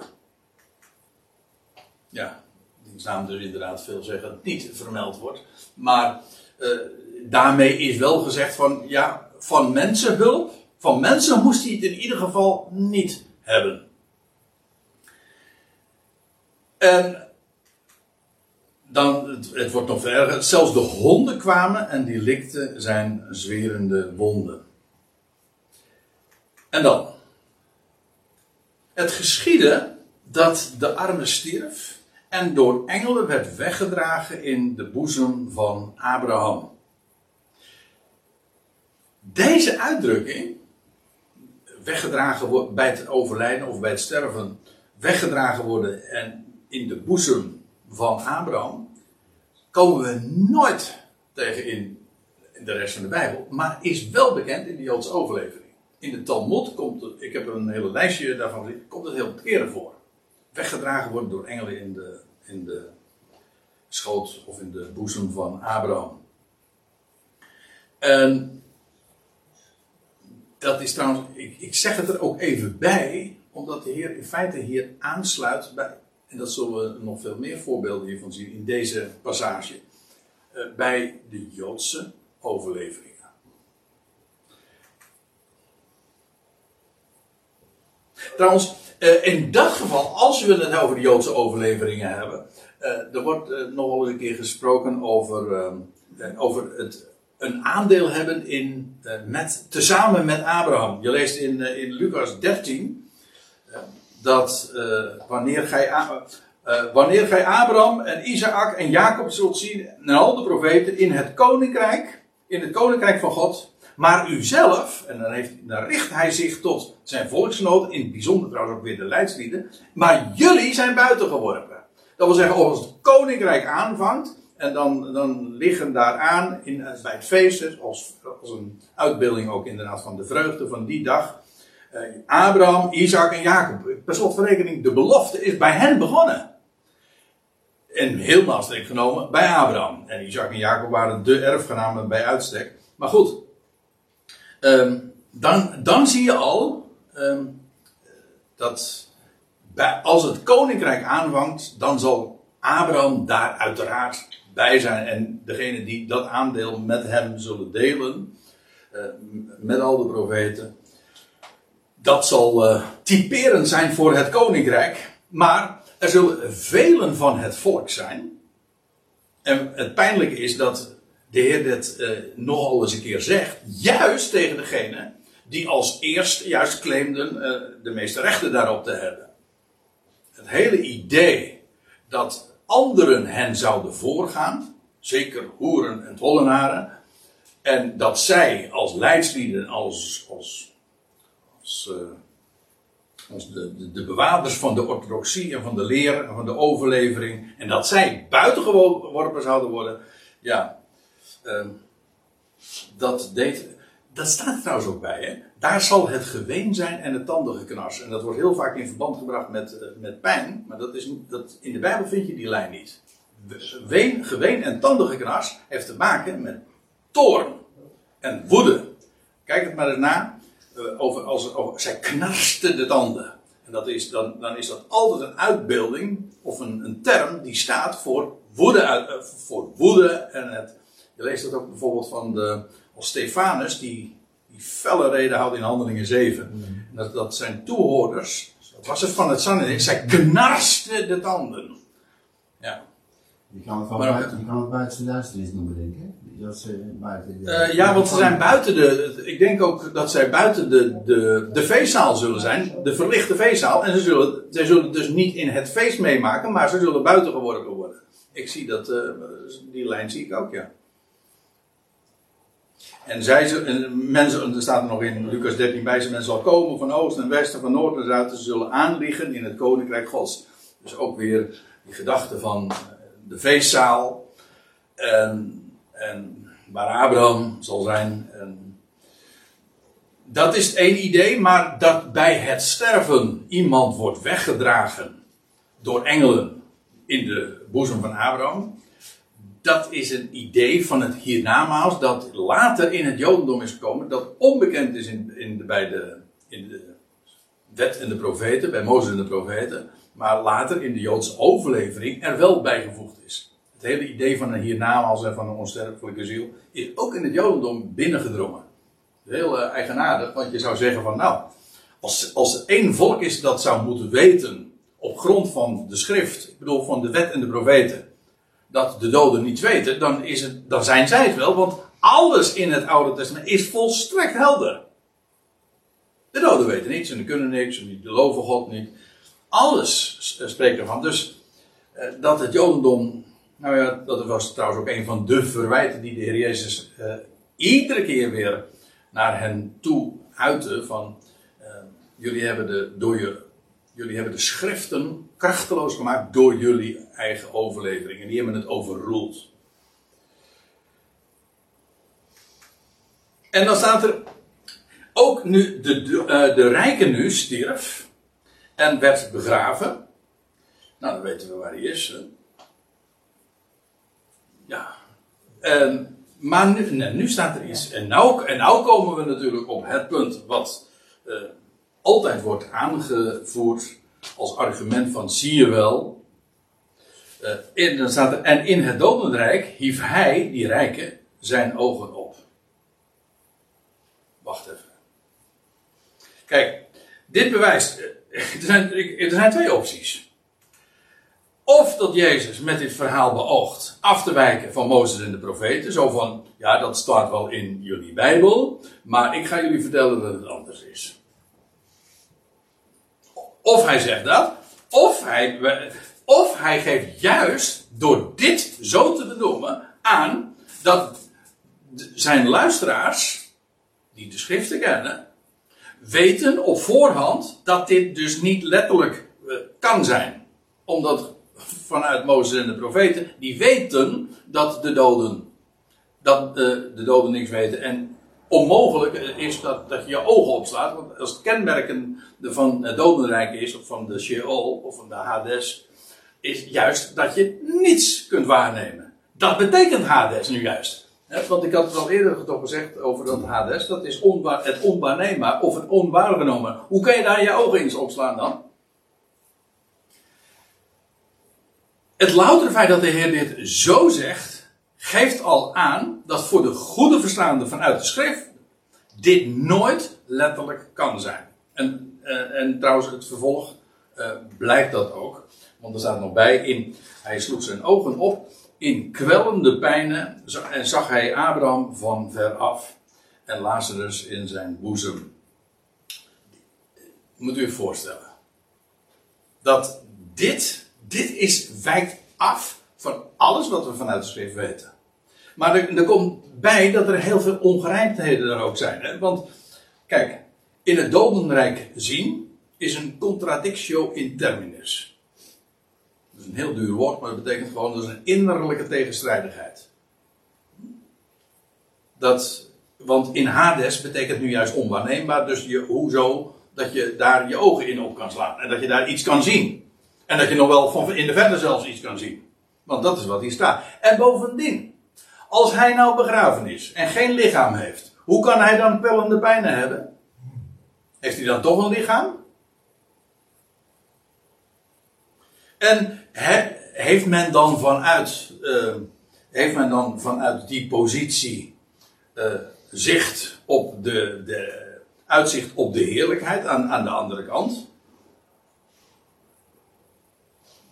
Ja, die naam dus inderdaad veel zeggen niet vermeld wordt. Maar eh, daarmee is wel gezegd van, ja, van mensenhulp, van mensen moest hij het in ieder geval niet hebben. En dan, het, wordt nog verder. Zelfs de honden kwamen en die likten zijn zwerende wonden. En dan. Het geschiedde dat de arme stierf en door engelen werd weggedragen in de boezem van Abraham. Deze uitdrukking, weggedragen bij het overlijden of bij het sterven, weggedragen worden en in de boezem van Abraham, komen we nooit tegen in de rest van de Bijbel, maar is wel bekend in de Joodse overlevering. In de Talmud komt ik heb een hele lijstje daarvan gezien, komt het heel keren voor. Weggedragen worden door engelen in de, in de schoot of in de boezem van Abraham. En dat is trouwens, ik zeg het er ook even bij, omdat de Heer in feite hier aansluit bij, en dat zullen we nog veel meer voorbeelden hiervan zien in deze passage, eh, bij de Joodse overleveringen. Trouwens, eh, in dat geval, als we het over de Joodse overleveringen hebben, eh, er wordt nog wel eens een keer gesproken over, over het een aandeel hebben in, met, tezamen met Abraham. Je leest in, in Lucas 13 eh, dat eh, wanneer, gij, eh, wanneer gij Abraham en Isaac en Jacob zult zien en al de profeten in het koninkrijk, in het koninkrijk van God, maar u zelf, en dan, heeft, dan richt hij zich tot zijn volksgenoten, in het bijzonder trouwens ook weer de leidslieden, maar jullie zijn buiten geworpen. Dat wil zeggen, als het koninkrijk aanvangt, en dan, dan liggen daaraan in, bij het feest, dus als, als een uitbeelding ook inderdaad van de vreugde van die dag, Abraham, Isaac en Jacob. Per slot van rekening, de belofte is bij hen begonnen. En heel naastreek genomen bij Abraham. En Isaac en Jacob waren de erfgenamen bij uitstek. Maar goed, ehm, dan, dan zie je al ehm, dat bij, als het koninkrijk aanvangt, dan zal Abraham daar uiteraard bij zijn. En degene die dat aandeel met hem zullen delen, eh, met al de profeten, dat zal eh, typerend zijn voor het koninkrijk. Maar er zullen velen van het volk zijn. En het pijnlijke is dat de Heer dit uh, nogal eens een keer zegt. Juist tegen degene die als eerst juist claimden uh, de meeste rechten daarop te hebben. Het hele idee dat anderen hen zouden voorgaan. Zeker hoeren en tollenaren. En dat zij als leidslieden, als, als, als als de, de, de, bewaarders van de orthodoxie en van de leer en van de overlevering. En dat zij buitengeworpen zouden worden. Ja, uh, dat deed. Dat staat er trouwens ook bij, hè? Daar zal het geween zijn en het tandengeknars. En dat wordt heel vaak in verband gebracht met, uh, met pijn. Maar dat is, dat, in de Bijbel vind je die lijn niet. Ween, geween en tandengeknars heeft te maken met toorn en woede. Kijk het maar eens na. Uh, over, als, over, zij knarste de tanden. En dat is, dan, dan is dat altijd een uitbeelding of een, een term die staat voor woede, uit, uh, voor woede. En het, je leest dat ook bijvoorbeeld van de, als Stefanus, die, die felle reden houdt in Handelingen 7. Mm. Dat, dat zijn toehoorders, dat was het van het Sanhedrin, zij knarste de tanden. Ja. Je kan het, van buiten, je kan het de duisternis noemen, denk ik. Ze uh, ja, want ze zijn buiten de. Ik denk ook dat zij buiten de, de, de feestzaal zullen zijn. De verlichte feestzaal. En ze zullen, zij zullen dus niet in het feest meemaken, maar ze zullen buiten geworpen worden. Ik zie dat. Uh, die lijn zie ik ook, ja. En zij en mensen, er staat er nog in Lucas 13 bij, ze mensen zal komen van oosten en westen, van noord en zuiden, ze zullen aanliggen in het koninkrijk Gods. Dus ook weer die gedachte van de feestzaal. En en waar Abraham zal zijn. En dat is één idee, maar dat bij het sterven iemand wordt weggedragen door engelen in de boezem van Abraham. Dat is een idee van het hiernamaals dat later in het Jodendom is gekomen, dat onbekend is in, in de, bij de, in de wet en de profeten, bij Mozes en de profeten, maar later in de Joodse overlevering er wel bijgevoegd is het hele idee van een hiernamaals en van een onsterfelijke ziel is ook in het Jodendom binnengedrongen. Heel uh, eigenaardig, want je zou zeggen van nou, als, als er één volk is dat zou moeten weten op grond van de schrift, ik bedoel van de wet en de profeten, dat de doden niets weten, dan, is het, dan zijn zij het wel, want alles in het Oude Testament is volstrekt helder. De doden weten niets en kunnen niks en die geloven God niet. Alles spreekt ervan. Dus eh, dat het Jodendom nou ja, dat was trouwens ook een van de verwijten die de Heer Jezus uh, iedere keer weer naar hen toe uitte. Van, uh, jullie, hebben de, door jullie hebben de schriften krachteloos gemaakt door jullie eigen overlevering. En die hebben het overroeld. En dan staat er, ook nu de, de, de rijke nu stierf en werd begraven. Nou, dan weten we waar hij is. Ja. Maar nu, staat er iets. En nou, en nou komen we natuurlijk op het punt wat uh, altijd wordt aangevoerd als argument van zie je wel. Uh, in, dan staat er, en in het dodenrijk hief hij, die rijke, zijn ogen op. Wacht even. Kijk, dit bewijst. Er zijn, er zijn twee opties. Of dat Jezus met dit verhaal beoogt af te wijken van Mozes en de profeten. Zo van, ja, dat staat wel in jullie Bijbel, maar ik ga jullie vertellen dat het anders is. Of hij zegt dat, of hij, of hij geeft juist door dit zo te benoemen aan dat zijn luisteraars, die de schriften kennen, weten op voorhand dat dit dus niet letterlijk eh, kan zijn. Omdat vanuit Mozes en de profeten, die weten dat de doden, dat uh, de doden niks weten. En onmogelijk is dat, dat je je ogen opslaat. Want als het kenmerken van het dodenrijk is, of van de Sheol, of van de Hades, is juist dat je niets kunt waarnemen. Dat betekent Hades nu juist. Want ik had het al eerder toch gezegd over dat Hades, dat is onwaar, het onwaarneembaar of het onwaargenomen. Hoe kan je daar je ogen in opslaan dan? Het loutere feit dat de Heer dit zo zegt, geeft al aan dat voor de goede verstaande vanuit de schrift dit nooit letterlijk kan zijn. En, eh, en trouwens, het vervolg eh, blijkt dat ook. Want er staat nog bij, in, hij sloeg zijn ogen op in kwellende pijnen en zag hij Abraham van ver af en Lazarus in zijn boezem. Moet u je voorstellen. Dat dit, dit is, wijkt af van alles wat we vanuit de schrift weten. Maar er, komt bij dat er heel veel ongerijmdheden er ook zijn. Hè? Want, kijk, in het dodenrijk zien is een contradictio in terminus. Dat is een heel duur woord, maar dat betekent gewoon dat is een innerlijke tegenstrijdigheid. Dat, want in Hades betekent nu juist onwaarneembaar, dus hoezo dat je daar je ogen in op kan slaan en dat je daar iets kan zien. En dat je nog wel van in de verte zelfs iets kan zien. Want dat is wat hier staat. En bovendien, als hij nou begraven is en geen lichaam heeft, hoe kan hij dan kwellende pijnen hebben? Heeft hij dan toch een lichaam? En heeft men dan vanuit, uh, heeft men dan vanuit die positie uh, zicht op de, de, uitzicht op de heerlijkheid aan, aan de andere kant?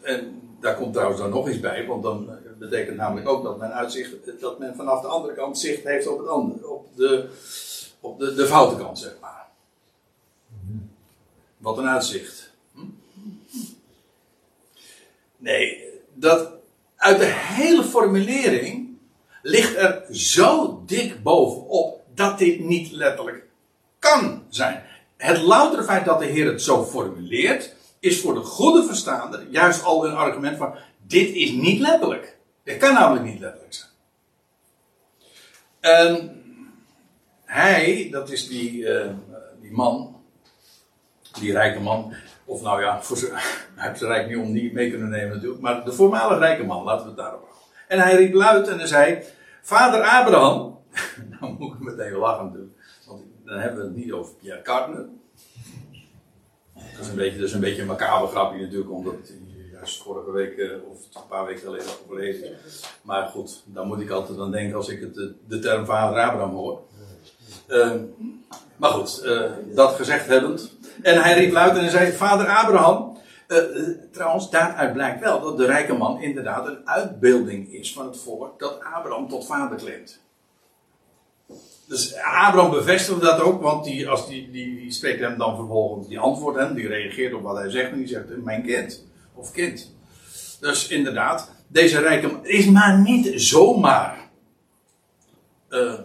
En daar komt trouwens dan nog iets bij, want dan betekent namelijk ook dat men uitzicht, dat men vanaf de andere kant zicht heeft op, het andere, op, de, op de, de foute kant, zeg maar. Wat een uitzicht. Hm? Nee, dat uit de hele formulering ligt er zo dik bovenop dat dit niet letterlijk kan zijn. Het loutere feit dat de Heer het zo formuleert, is voor de goede verstaander juist al een argument van: dit is niet letterlijk. Dit kan namelijk niet letterlijk zijn. En hij, dat is die, uh, die man, die rijke man, of nou ja, voor <laughs> hij heeft zijn rijk niet om niet mee kunnen nemen natuurlijk, maar de voormalige rijke man, laten we het daarop houden. En hij riep luid en hij zei: Vader Abraham, <laughs> nou moet ik meteen lachen natuurlijk, want dan hebben we het niet over Pierre Cardin. Dat is een beetje, is een beetje een grapje natuurlijk, omdat hij juist vorige week uh, of een paar weken geleden overleden is. Maar goed, daar moet ik altijd aan denken als ik het, de, de term vader Abraham hoor. Uh, maar goed, uh, dat gezegd hebbend. En hij riep luid en zei: Vader Abraham. trouwens, daaruit blijkt wel dat de rijke man inderdaad een uitbeelding is van het volk dat Abraham tot vader claimt. Dus Abraham bevestigt dat ook, want die, als die, die, die spreekt hem dan vervolgens, die antwoordt hem, die reageert op wat hij zegt en die zegt: Mijn kind of kind. Dus inderdaad, deze rijke man is maar niet zomaar uh,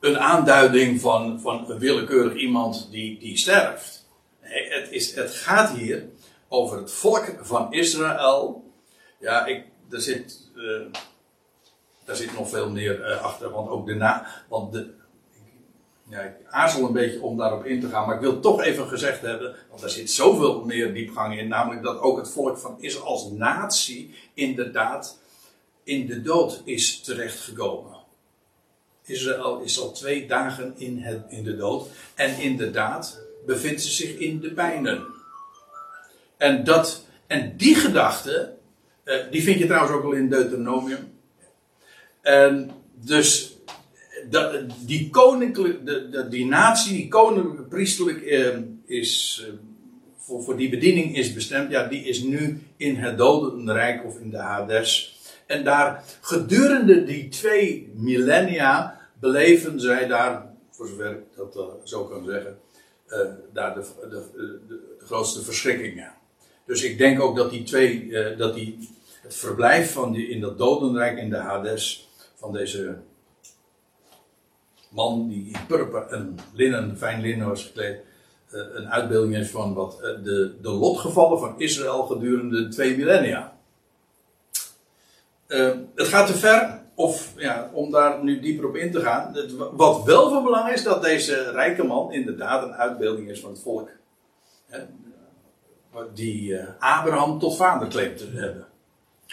een aanduiding van, van een willekeurig iemand die, die sterft. Het, is, het gaat hier over het volk van Israël. Ja, ik, er zit, uh, daar zit nog veel meer uh, achter, want ook de na, want de, ja, ik aarzel een beetje om daarop in te gaan, maar ik wil toch even gezegd hebben, want daar zit zoveel meer diepgang in, namelijk dat ook het volk van Israël als natie inderdaad in de dood is terechtgekomen. Israël is al twee dagen in, het, in de dood en inderdaad bevindt ze zich in de pijnen. En, dat, en die gedachte, eh, die vind je trouwens ook al in Deuteronomium. En dus die koninklijke, de, de, die natie, die koninklijke priesterlijk eh, is, eh, voor, voor die bediening is bestemd, ja, die is nu in het dodenrijk of in de Hades. En daar gedurende die twee millennia beleven zij daar, voor zover ik dat uh, zo kan zeggen, uh, daar de, de, de, grootste verschrikkingen. Dus ik denk ook dat die twee, uh, dat die, het verblijf van die, in dat dodenrijk in de Hades, van deze man die in purper en linnen, fijn linnen was gekleed, uh, een uitbeelding is van wat uh, de, de lotgevallen van Israël gedurende twee millennia. Uh, het gaat te ver, of ja, om daar nu dieper op in te gaan. Wat wel van belang is, dat deze rijke man inderdaad een uitbeelding is van het volk. Hè, die Abraham tot vader claimt te hebben.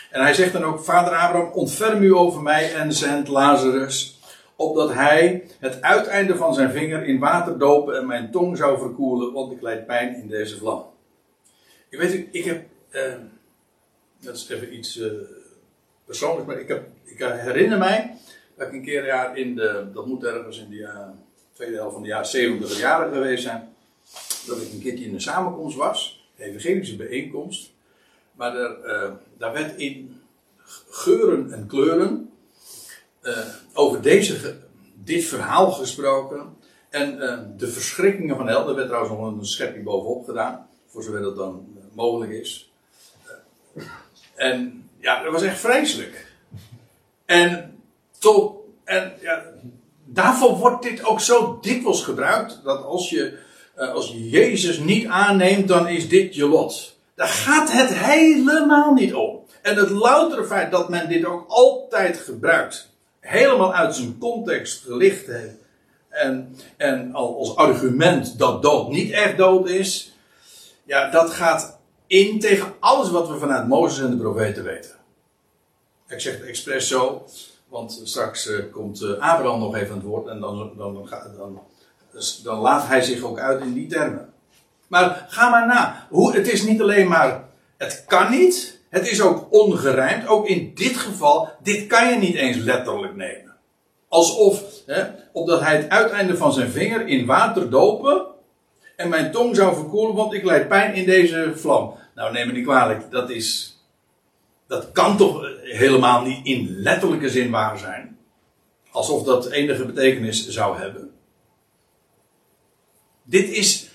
En hij zegt dan ook, vader Abraham, ontferm u over mij en zend Lazarus, opdat hij het uiteinde van zijn vinger in water dopen en mijn tong zou verkoelen, want ik leid pijn in deze vlam. Ik weet ik heb, eh, dat is even iets eh, persoonlijks, maar ik, heb, ik herinner mij dat ik een keer ja, in de, dat moet ergens in de tweede helft van de jaren 70 jaren geweest zijn, dat ik een keertje in een samenkomst was, een evangelische bijeenkomst, maar daar, eh, daar werd in geuren en kleuren eh, over deze, dit verhaal gesproken. En eh, de verschrikkingen van hel. Er werd trouwens nog een schepje bovenop gedaan. Voor zover dat dan eh, mogelijk is. En ja, dat was echt vreselijk. En, tot, en ja, daarvoor wordt dit ook zo dikwijls gebruikt. Dat als je, als je Jezus niet aanneemt, dan is dit je lot. Daar gaat het helemaal niet om. En het loutere feit dat men dit ook altijd gebruikt. Helemaal uit zijn context gelicht heeft. En, en al als argument dat dood niet echt dood is. Ja, dat gaat in tegen alles wat we vanuit Mozes en de profeten weten. Ik zeg het expres zo, want straks eh, komt eh, Abraham nog even aan het woord en dan, dan, dan, dan laat hij zich ook uit in die termen. Maar ga maar na. Hoe, het is niet alleen maar, het kan niet, het is ook ongerijmd. Ook in dit geval, dit kan je niet eens letterlijk nemen. Alsof, hè, opdat hij het uiteinde van zijn vinger in water dopen en mijn tong zou verkoelen, want ik leid pijn in deze vlam. Nou, neem me niet kwalijk, dat is, dat kan toch helemaal niet in letterlijke zin waar zijn. Alsof dat enige betekenis zou hebben. Dit is,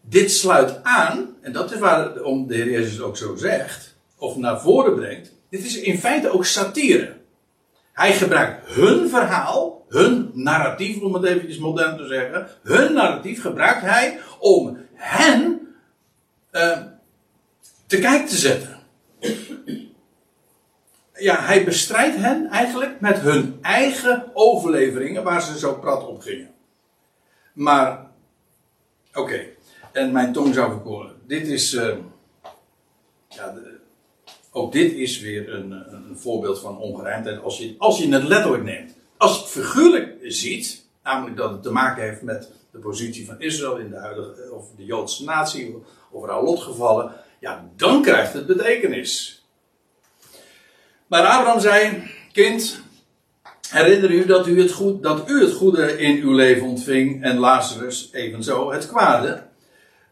dit sluit aan, en dat is waarom de Heer Jezus ook zo zegt, of naar voren brengt. Dit is in feite ook satire. Hij gebruikt hun verhaal, hun narratief, om het eventjes modern te zeggen. Hun narratief gebruikt hij om hen eh, te kijk te zetten. Ja, hij bestrijdt hen eigenlijk met hun eigen overleveringen waar ze zo prat op gingen. Maar, oké, en mijn tong zou verkoren. Dit is, eh, ja, ook dit is weer een, een voorbeeld van ongerijmdheid als je, als je het letterlijk neemt. Als je het figuurlijk ziet, namelijk dat het te maken heeft met de positie van Israël in de huidige, of de Joodse natie, of haar lotgevallen, ja, dan krijgt het betekenis. Maar Abraham zei, kind, herinner u dat u het, goed, dat u het goede in uw leven ontving en Lazarus evenzo het kwade.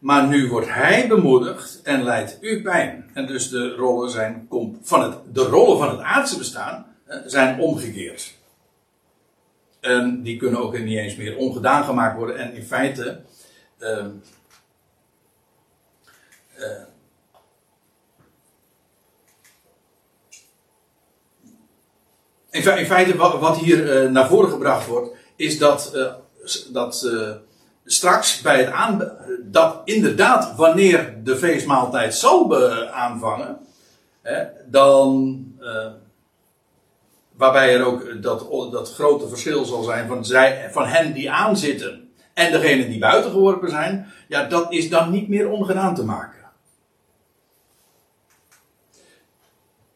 Maar nu wordt hij bemoedigd en lijdt u pijn. En dus de rollen, zijn, van het, de rollen van het aardse bestaan eh, zijn omgekeerd. En die kunnen ook niet eens meer ongedaan gemaakt worden. En in feite. ehm, eh, in, fe- in feite, wat, hier eh, naar voren gebracht wordt, is dat, dat straks bij het aan, dat inderdaad wanneer de feestmaaltijd zal aanvangen, hè, dan eh, waarbij er ook dat, dat grote verschil zal zijn van, zij, van hen die aanzitten en degenen die buiten geworpen zijn, ja, dat is dan niet meer ongedaan te maken.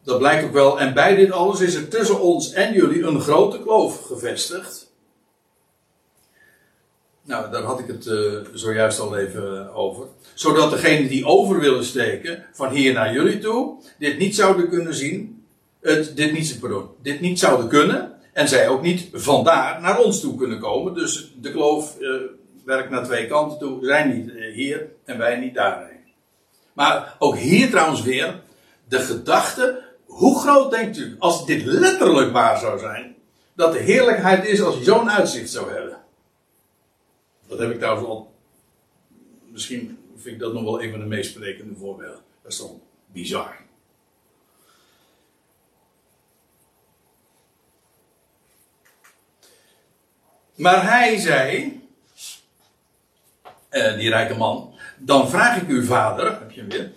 Dat blijkt ook wel. En bij dit alles is er tussen ons en jullie een grote kloof gevestigd. Nou, daar had ik het eh, zojuist al even over. Zodat degenen die over willen steken, van hier naar jullie toe, dit niet zouden kunnen zien. Het, dit, niet, pardon, dit niet zouden kunnen. En zij ook niet vandaar naar ons toe kunnen komen. Dus de kloof eh, werkt naar twee kanten toe. Zij niet eh, hier en wij niet daarheen. Maar ook hier trouwens weer de gedachte. Hoe groot denkt u, als dit letterlijk waar zou zijn, dat de heerlijkheid is als je zo'n uitzicht zou hebben? Dat heb ik trouwens al. Misschien vind ik dat nog wel een van de meest sprekende voorbeelden. Dat is toch bizar. Maar hij zei, eh, die rijke man, dan vraag ik u vader, heb je hem weer,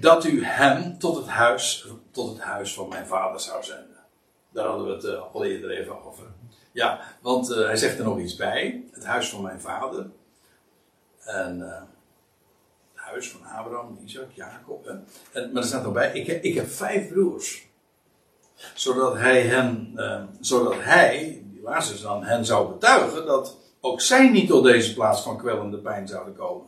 dat u hem tot het huis, tot het huis van mijn vader zou zenden. Daar hadden we het eh, al eerder even over. Ja, want eh, hij zegt er nog iets bij. Het huis van mijn vader. En eh, het huis van Abraham, Isaac, Jacob. En, maar er staat nog bij, ik, ik heb vijf broers. Zodat hij hen, eh, zodat hij, die Lazarus dan, hen zou betuigen dat ook zij niet tot deze plaats van kwellende pijn zouden komen.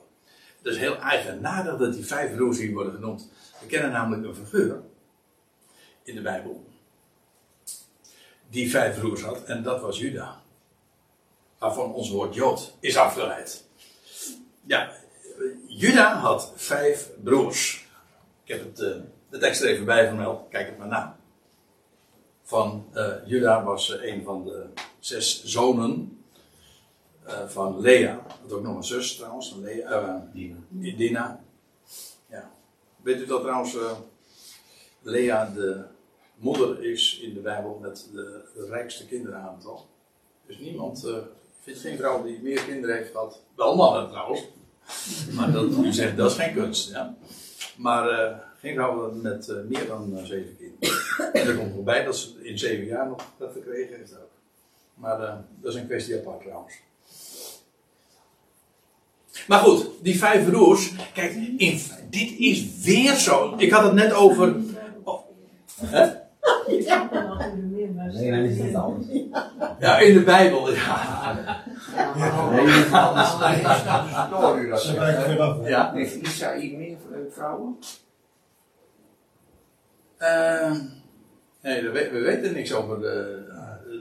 Het is heel eigenaardig dat die vijf broers hier worden genoemd. We kennen namelijk een figuur in de Bijbel. Die vijf broers had, en dat was Juda. Waarvan ons woord Jood is afgeleid. Ja, Juda had vijf broers. Ik heb het, eh, de tekst er even bij vermeld, kijk het maar na. Van eh, Juda was eh, een van de zes zonen van Lea. Had ook nog een zus trouwens, Lea, eh, Dina. Dina. Ja. Weet u dat trouwens Lea de moeder is in de Bijbel met de, rijkste kinderaantal? Dus niemand, eh vindt geen vrouw die meer kinderen heeft gehad. Wel mannen trouwens. Maar dat, u zegt dat is geen kunst. Ja. Maar eh, geen vrouw met eh, meer dan zeven kinderen. En er komt nog bij dat ze in zeven jaar nog dat gekregen heeft ook. Maar dat is een kwestie apart trouwens. Maar goed, die vijf broers. Kijk, in, dit is weer zo. Ik had het net over. oh, hè? Nee, dan is het anders. Ja, in de Bijbel. Ja. Nee, dat is anders. Dat Ze wijken zegt. weer af. hè? ja. Heeft Isaïe meer eh, vrouwen? Eh, nee, we, we weten niks over de,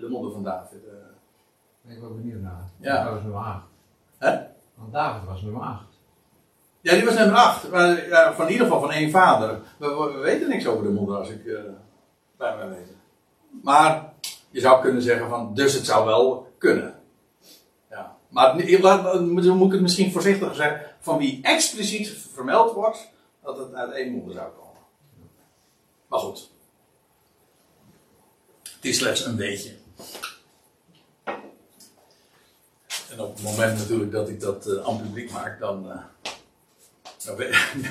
de moeder van David. eh. Ik ben ook benieuwd naar. Ja. Dat was nummer 8. Hè? Want David was nummer 8. Ja, die was nummer 8. Maar ja, van in ieder geval van één vader. We, we- we weten niks over de moeder als ik eh, bij mij weet. Maar je zou kunnen zeggen van, dus het zou wel kunnen. Ja. Maar laat- moet ik het misschien voorzichtig zeggen, van wie expliciet vermeld wordt, dat het uit één moeder zou komen. Maar goed. Het is slechts een beetje. En op het moment natuurlijk dat ik dat eh, aan publiek maak, dan, eh,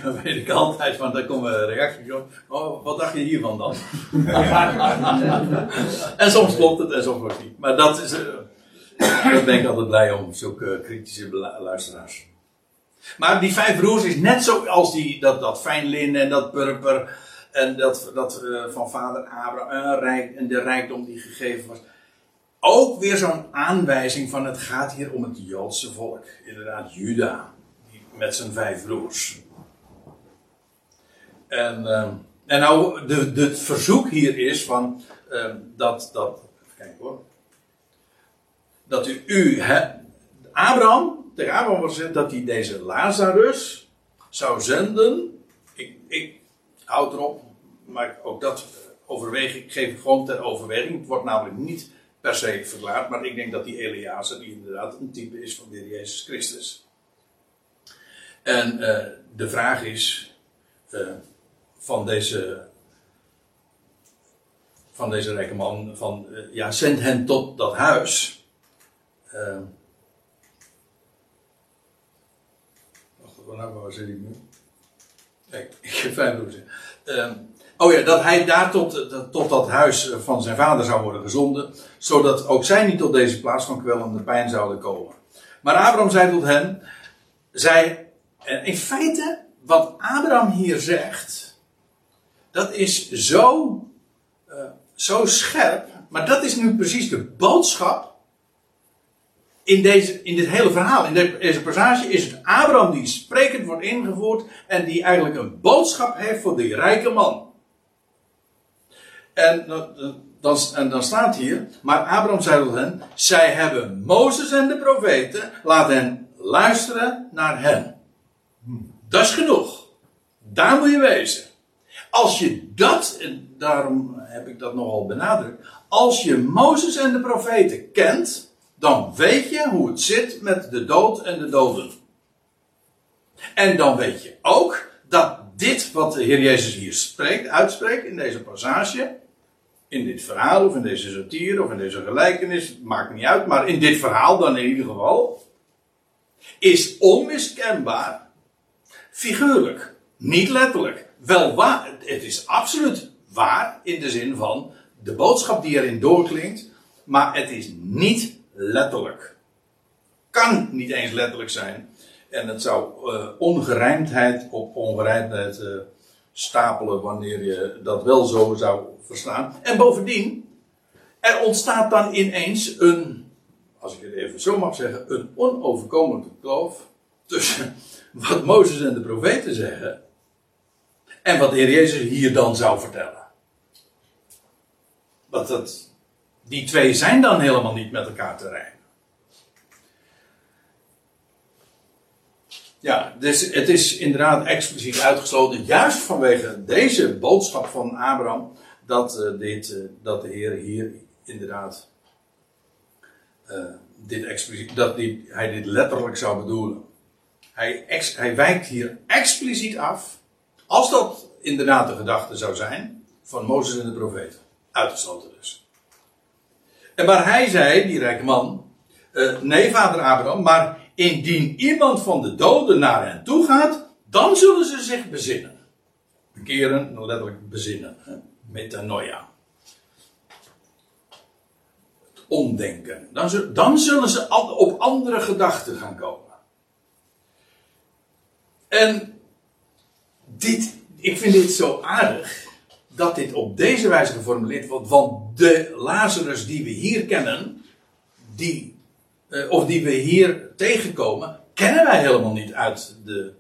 dan, <laughs> weet, ik altijd van, dan komen reacties op. Oh, wat dacht je hiervan dan? <laughs> en soms klopt het en soms het niet. Maar dat is, eh daar ben ik altijd blij om, zulke kritische luisteraars. Maar die vijf broers is net zoals die, dat, dat fijn linnen en dat purper. En dat, dat eh, van vader Abraham rijk, en de rijkdom die gegeven was. Ook weer zo'n aanwijzing van het gaat hier om het Joodse volk. Inderdaad, Juda. Met zijn vijf broers. En, ehm, en nou, de, het verzoek hier is van ehm, dat, dat, kijken hoor. Dat u, u hè, Abraham, tegen Abraham was dat hij deze Lazarus zou zenden. Ik, ik houd erop, maar ook dat overweeg ik, geef ik gewoon ter overweging. Het wordt namelijk niet per se verklaard, maar ik denk dat die Eliazer, die inderdaad een type is van de Jezus Christus. En eh, de vraag is eh, van deze van deze rijke man van eh, ja, zend hen tot dat huis. Uh, wacht, waar nou, waar zit ik nu? Kijk, <laughs> ik heb vijf broers. Ehm, oh ja, dat hij daar tot, tot dat huis van zijn vader zou worden gezonden, zodat ook zij niet tot deze plaats van kwellende pijn zouden komen. Maar Abraham zei tot hen, zij, in feite, wat Abraham hier zegt, dat is zo, eh, zo scherp, maar dat is nu precies de boodschap in, deze, in dit hele verhaal, in de- deze passage, is het Abraham die sprekend wordt ingevoerd en die eigenlijk een boodschap heeft voor die rijke man. En dan, en dan staat hier, maar Abraham zei tot hen, zij hebben Mozes en de profeten, laat hen luisteren naar hen. Dat is genoeg. Daar moet je wezen. Als je dat, en daarom heb ik dat nogal benadrukt, als je Mozes en de profeten kent, dan weet je hoe het zit met de dood en de doden. En dan weet je ook dat dit wat de Heer Jezus hier spreekt, uitspreekt in deze passage, in dit verhaal of in deze satire of in deze gelijkenis, maakt niet uit, maar in dit verhaal dan in ieder geval, is onmiskenbaar figuurlijk, niet letterlijk. Wel waar, het is absoluut waar in de zin van de boodschap die erin doorklinkt, maar het is niet letterlijk. Kan niet eens letterlijk zijn. En het zou eh, ongerijmdheid op ongerijmdheid eh, stapelen wanneer je dat wel zo zou verstaan. En bovendien, er ontstaat dan ineens een, als ik het even zo mag zeggen, een onoverkomelijke kloof tussen wat Mozes en de profeten zeggen en wat de Heer Jezus hier dan zou vertellen. Want dat, die twee zijn dan helemaal niet met elkaar te rijmen. Ja, dus het is inderdaad expliciet uitgesloten, juist vanwege deze boodschap van Abraham, dat, eh, dit, eh, dat de Heer hier inderdaad eh, dit expliciet, dat die, hij dit letterlijk zou bedoelen. Hij, hij wijkt hier expliciet af, als dat inderdaad de gedachte zou zijn, van Mozes en de profeten. Uitgesloten dus. En waar hij zei, die rijke man, eh, nee vader Abraham, maar indien iemand van de doden naar hen toe gaat, dan zullen ze zich bezinnen. Bekeren, letterlijk bezinnen. hè. Metanoia. Het omdenken. Dan, zul- dan zullen ze op andere gedachten gaan komen. En dit, ik vind dit zo aardig dat dit op deze wijze geformuleerd wordt. Want de Lazarus die we hier kennen, die, eh, of die we hier tegenkomen, kennen wij helemaal niet uit de.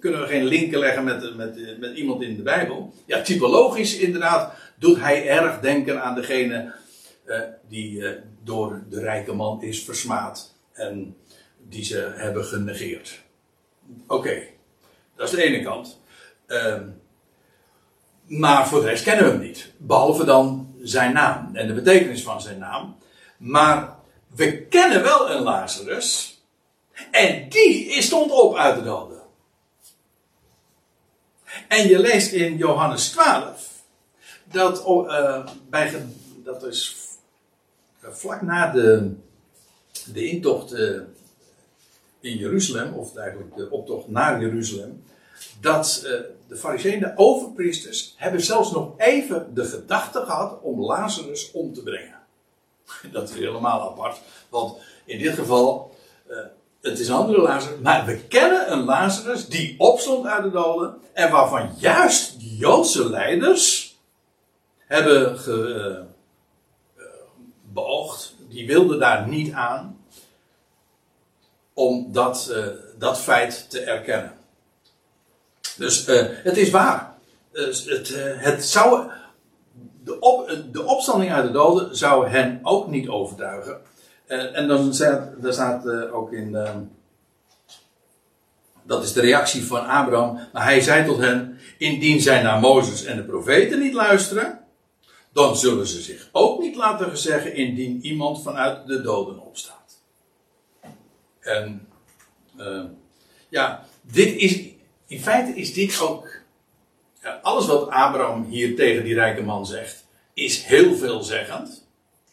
Kunnen we geen linken leggen met, met, met iemand in de Bijbel? Ja, typologisch inderdaad doet hij erg denken aan degene eh, die eh, door de rijke man is versmaad en die ze hebben genegeerd. Oké, dat is de ene kant. Ehm, maar voor de rest kennen we hem niet. Behalve dan zijn naam en de betekenis van zijn naam. Maar we kennen wel een Lazarus. En die stond op uit de doden. En je leest in Johannes 12. Dat, oh, eh, bij, dat is eh, vlak na de, de intocht eh, in Jeruzalem. Of eigenlijk de optocht naar Jeruzalem dat eh, de fariseeën, de overpriesters, hebben zelfs nog even de gedachte gehad om Lazarus om te brengen. <laughs> Dat is helemaal apart, want in dit geval, eh, het is een andere Lazarus, maar we kennen een Lazarus die opstond uit de doden en waarvan juist de Joodse leiders hebben ge, eh, beoogd, die wilden daar niet aan, om dat, eh, dat feit te erkennen. Dus eh, het is waar. Dus het, eh, het zou, de, op, de opstanding uit de doden zou hen ook niet overtuigen. En dan staat, daar staat ook in. ehm, dat is de reactie van Abraham. Maar hij zei tot hen: Indien zij naar Mozes en de profeten niet luisteren. dan zullen ze zich ook niet laten zeggen. indien iemand vanuit de doden opstaat. En. eh, ja, dit is. In feite is dit ook. alles wat Abraham hier tegen die rijke man zegt. is heel veelzeggend.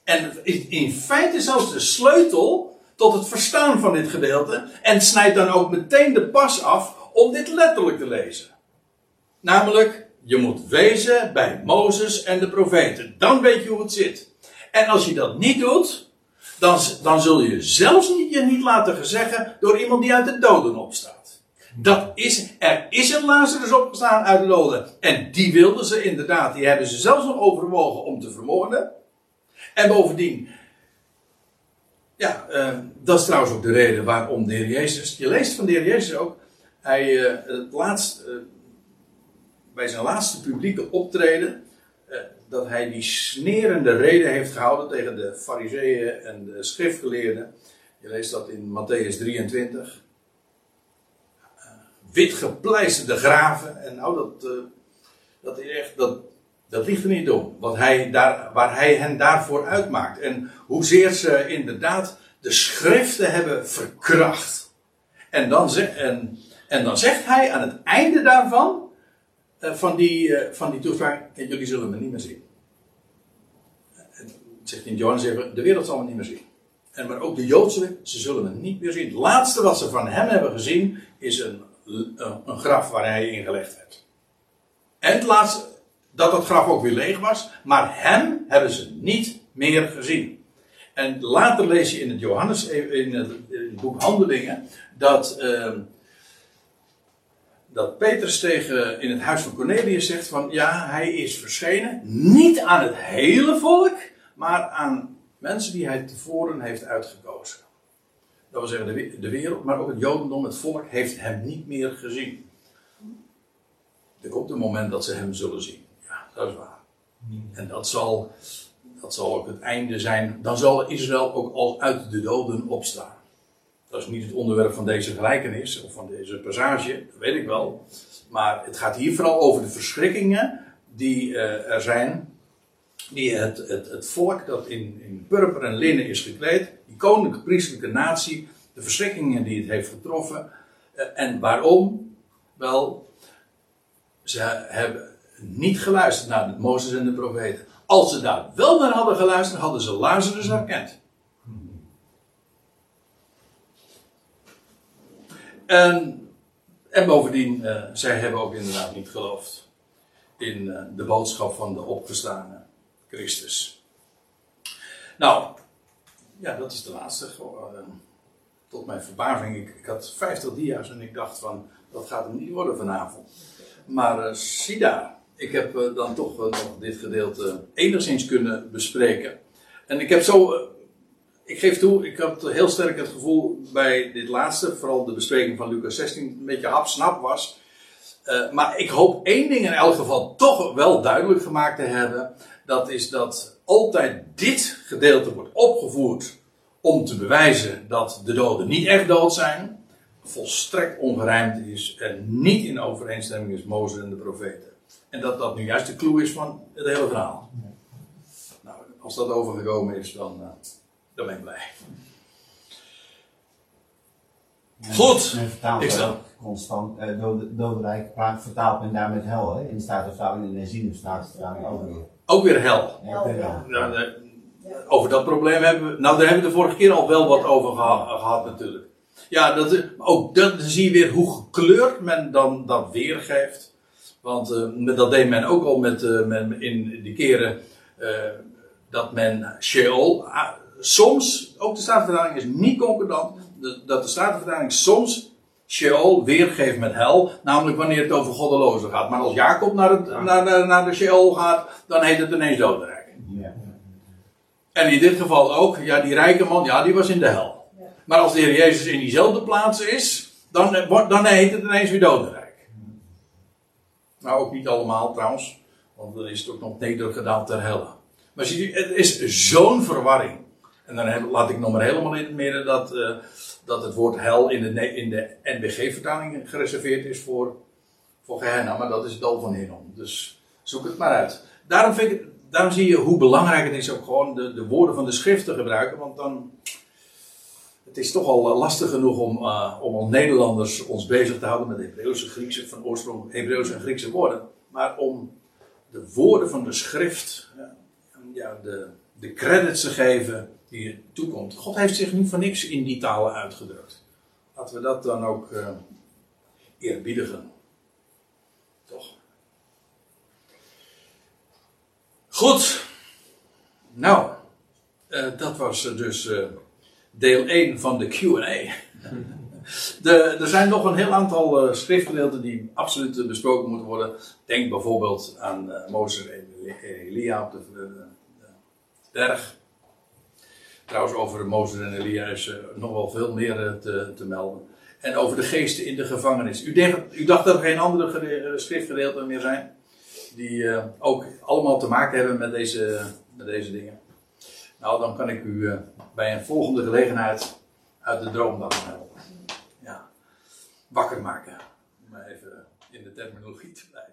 En in feite zelfs de sleutel tot het verstaan van dit gedeelte. En snijdt dan ook meteen de pas af om dit letterlijk te lezen. Namelijk, je moet wezen bij Mozes en de profeten. Dan weet je hoe het zit. En als je dat niet doet, dan, dan zul je zelfs niet, je niet laten zeggen door iemand die uit de doden opstaat. Dat is, er is een Lazarus opgestaan uit de doden. En die wilden ze inderdaad, die hebben ze zelfs nog overwogen om te vermoorden. En bovendien, ja, eh, dat is trouwens ook de reden waarom de Heer Jezus, je leest van de Heer Jezus ook, hij, eh, het laatst, eh, bij zijn laatste publieke optreden, dat hij die snerende reden heeft gehouden tegen de fariseeën en de schriftgeleerden. Je leest dat in Matthäus 23. Eh, wit gepleisterde graven. En nou, dat, eh, dat dat, dat ligt er niet om. Wat hij daar, waar hij hen daarvoor uitmaakt. En hoezeer ze inderdaad de schriften hebben verkracht. En dan, en, en dan zegt hij aan het einde daarvan, van die, eh, van die toespraak, en jullie zullen me niet meer zien. En zegt in Johannes even, de wereld zal me niet meer zien. En maar ook de Joodse, ze zullen me niet meer zien. Het laatste wat ze van hem hebben gezien, is een, een, graf waar hij in gelegd werd. En het laatste, dat het graf ook weer leeg was, maar hem hebben ze niet meer gezien. En later lees je in het Johannes, in het, in het boek Handelingen, dat, ehm, dat Petrus tegen in het huis van Cornelius zegt van ja, hij is verschenen. Niet aan het hele volk, maar aan mensen die hij tevoren heeft uitgekozen. Dat wil zeggen de, de wereld, maar ook het Jodendom, het volk, heeft hem niet meer gezien. Er komt een moment dat ze hem zullen zien. Ja, dat is waar. En dat zal, dat zal ook het einde zijn. Dan zal Israël ook al uit de doden opstaan. Dat is niet het onderwerp van deze gelijkenis of van deze passage, dat weet ik wel. Maar het gaat hier vooral over de verschrikkingen die eh, er zijn. Die het, het, het volk dat in, in purper en linnen is gekleed, die koninklijke priestelijke natie, de verschrikkingen die het heeft getroffen. Eh, en waarom? Wel, ze hebben niet geluisterd naar Mozes en de profeten. Als ze daar wel naar hadden geluisterd, hadden ze Lazarus herkend. En, en bovendien, eh, zij hebben ook inderdaad niet geloofd in eh, de boodschap van de opgestane Christus. Nou, ja, dat is de laatste. Eh, tot mijn verbazing, ik, ik had 50 dia's en ik dacht van, dat gaat hem niet worden vanavond. Maar zie ik heb dan toch nog dit gedeelte enigszins kunnen bespreken. En ik heb zo, ik geef toe, ik had heel sterk het gevoel bij dit laatste, vooral de bespreking van Lucas 16, een beetje hap-snap was. Eh, maar ik hoop één ding in elk geval toch wel duidelijk gemaakt te hebben. Dat is dat altijd dit gedeelte wordt opgevoerd om te bewijzen dat de doden niet echt dood zijn. Volstrekt ongerijmd is en niet in overeenstemming is Mozes en de profeten. En dat dat nu juist de clue is van het hele verhaal. Nou, als dat overgekomen is, dan, eh, dan ben ik blij. Goed. Men vertaalt Ik ook constant, eh, dode, dodenrijk, vertaalt men daar met hel, hè? In de Statenvertaling en in de Herziene Statenvertaling ook weer. Ook weer hel. Ja, ook weer hel. De- over dat probleem hebben we. Nou, daar hebben we de vorige keer al wel wat over geha- gehad, natuurlijk. Ja, dat, is- ook dan zie je weer hoe gekleurd men dan dat weergeeft. Want eh, met- dat deed men ook al met, eh, met in die keren eh, dat men Sheol. Soms, ook de Statenvertaling is niet concordant. de- dat de Statenvertaling soms Sheol weergeeft met hel. Namelijk wanneer het over goddelozen gaat. Maar als Jacob naar, het, naar, naar, naar de Sheol gaat, dan heet het ineens dodenrijk. Ja. En in dit geval ook, ja, die rijke man, ja, die was in de hel. Maar als de Heer Jezus in diezelfde plaats is, dan, eh, wordt- dan heet het ineens weer dodenrijk. Nou, ook niet allemaal trouwens, want dan is het ook nog nedergedaald ter helle. Maar zie je, het is zo'n verwarring. En dan heb, laat ik nog maar helemaal in het midden dat, eh, dat het woord hel in de, in de NBG-vertaling gereserveerd is voor, voor Gehenna, maar dat is het dal van Hinnom. Dus zoek het maar uit. Daarom, vind ik, daarom zie je hoe belangrijk het is ook gewoon de, de woorden van de schrift te gebruiken, want dan. Het is toch al lastig genoeg om, eh, om als Nederlanders ons bezig te houden met Hebreeuwse, Griekse, van oorsprong Hebreeuwse en Griekse woorden. Maar om de woorden van de schrift, ja, de, de credits te geven die toekomt. God heeft zich niet voor niks in die talen uitgedrukt. Laten we dat dan ook eh eerbiedigen. Toch? Goed. Nou, eh, dat was eh, dus deel 1 van de QA. <laughs> De, er zijn nog een heel aantal schriftgedeelten die absoluut besproken moeten worden. Denk bijvoorbeeld aan eh, Mozes en Elia op de, de- de berg. Trouwens, over Mozes en Elia is eh, nog wel veel meer eh, te, te melden. En over de geesten in de gevangenis. U, denkt, u dacht dat er geen andere eh, schriftgedeelten meer zijn? Die ook allemaal te maken hebben met deze, met deze dingen. Nou, dan kan ik u bij een volgende gelegenheid uit de droom. Ja, wakker maken. Om even in de terminologie te blijven.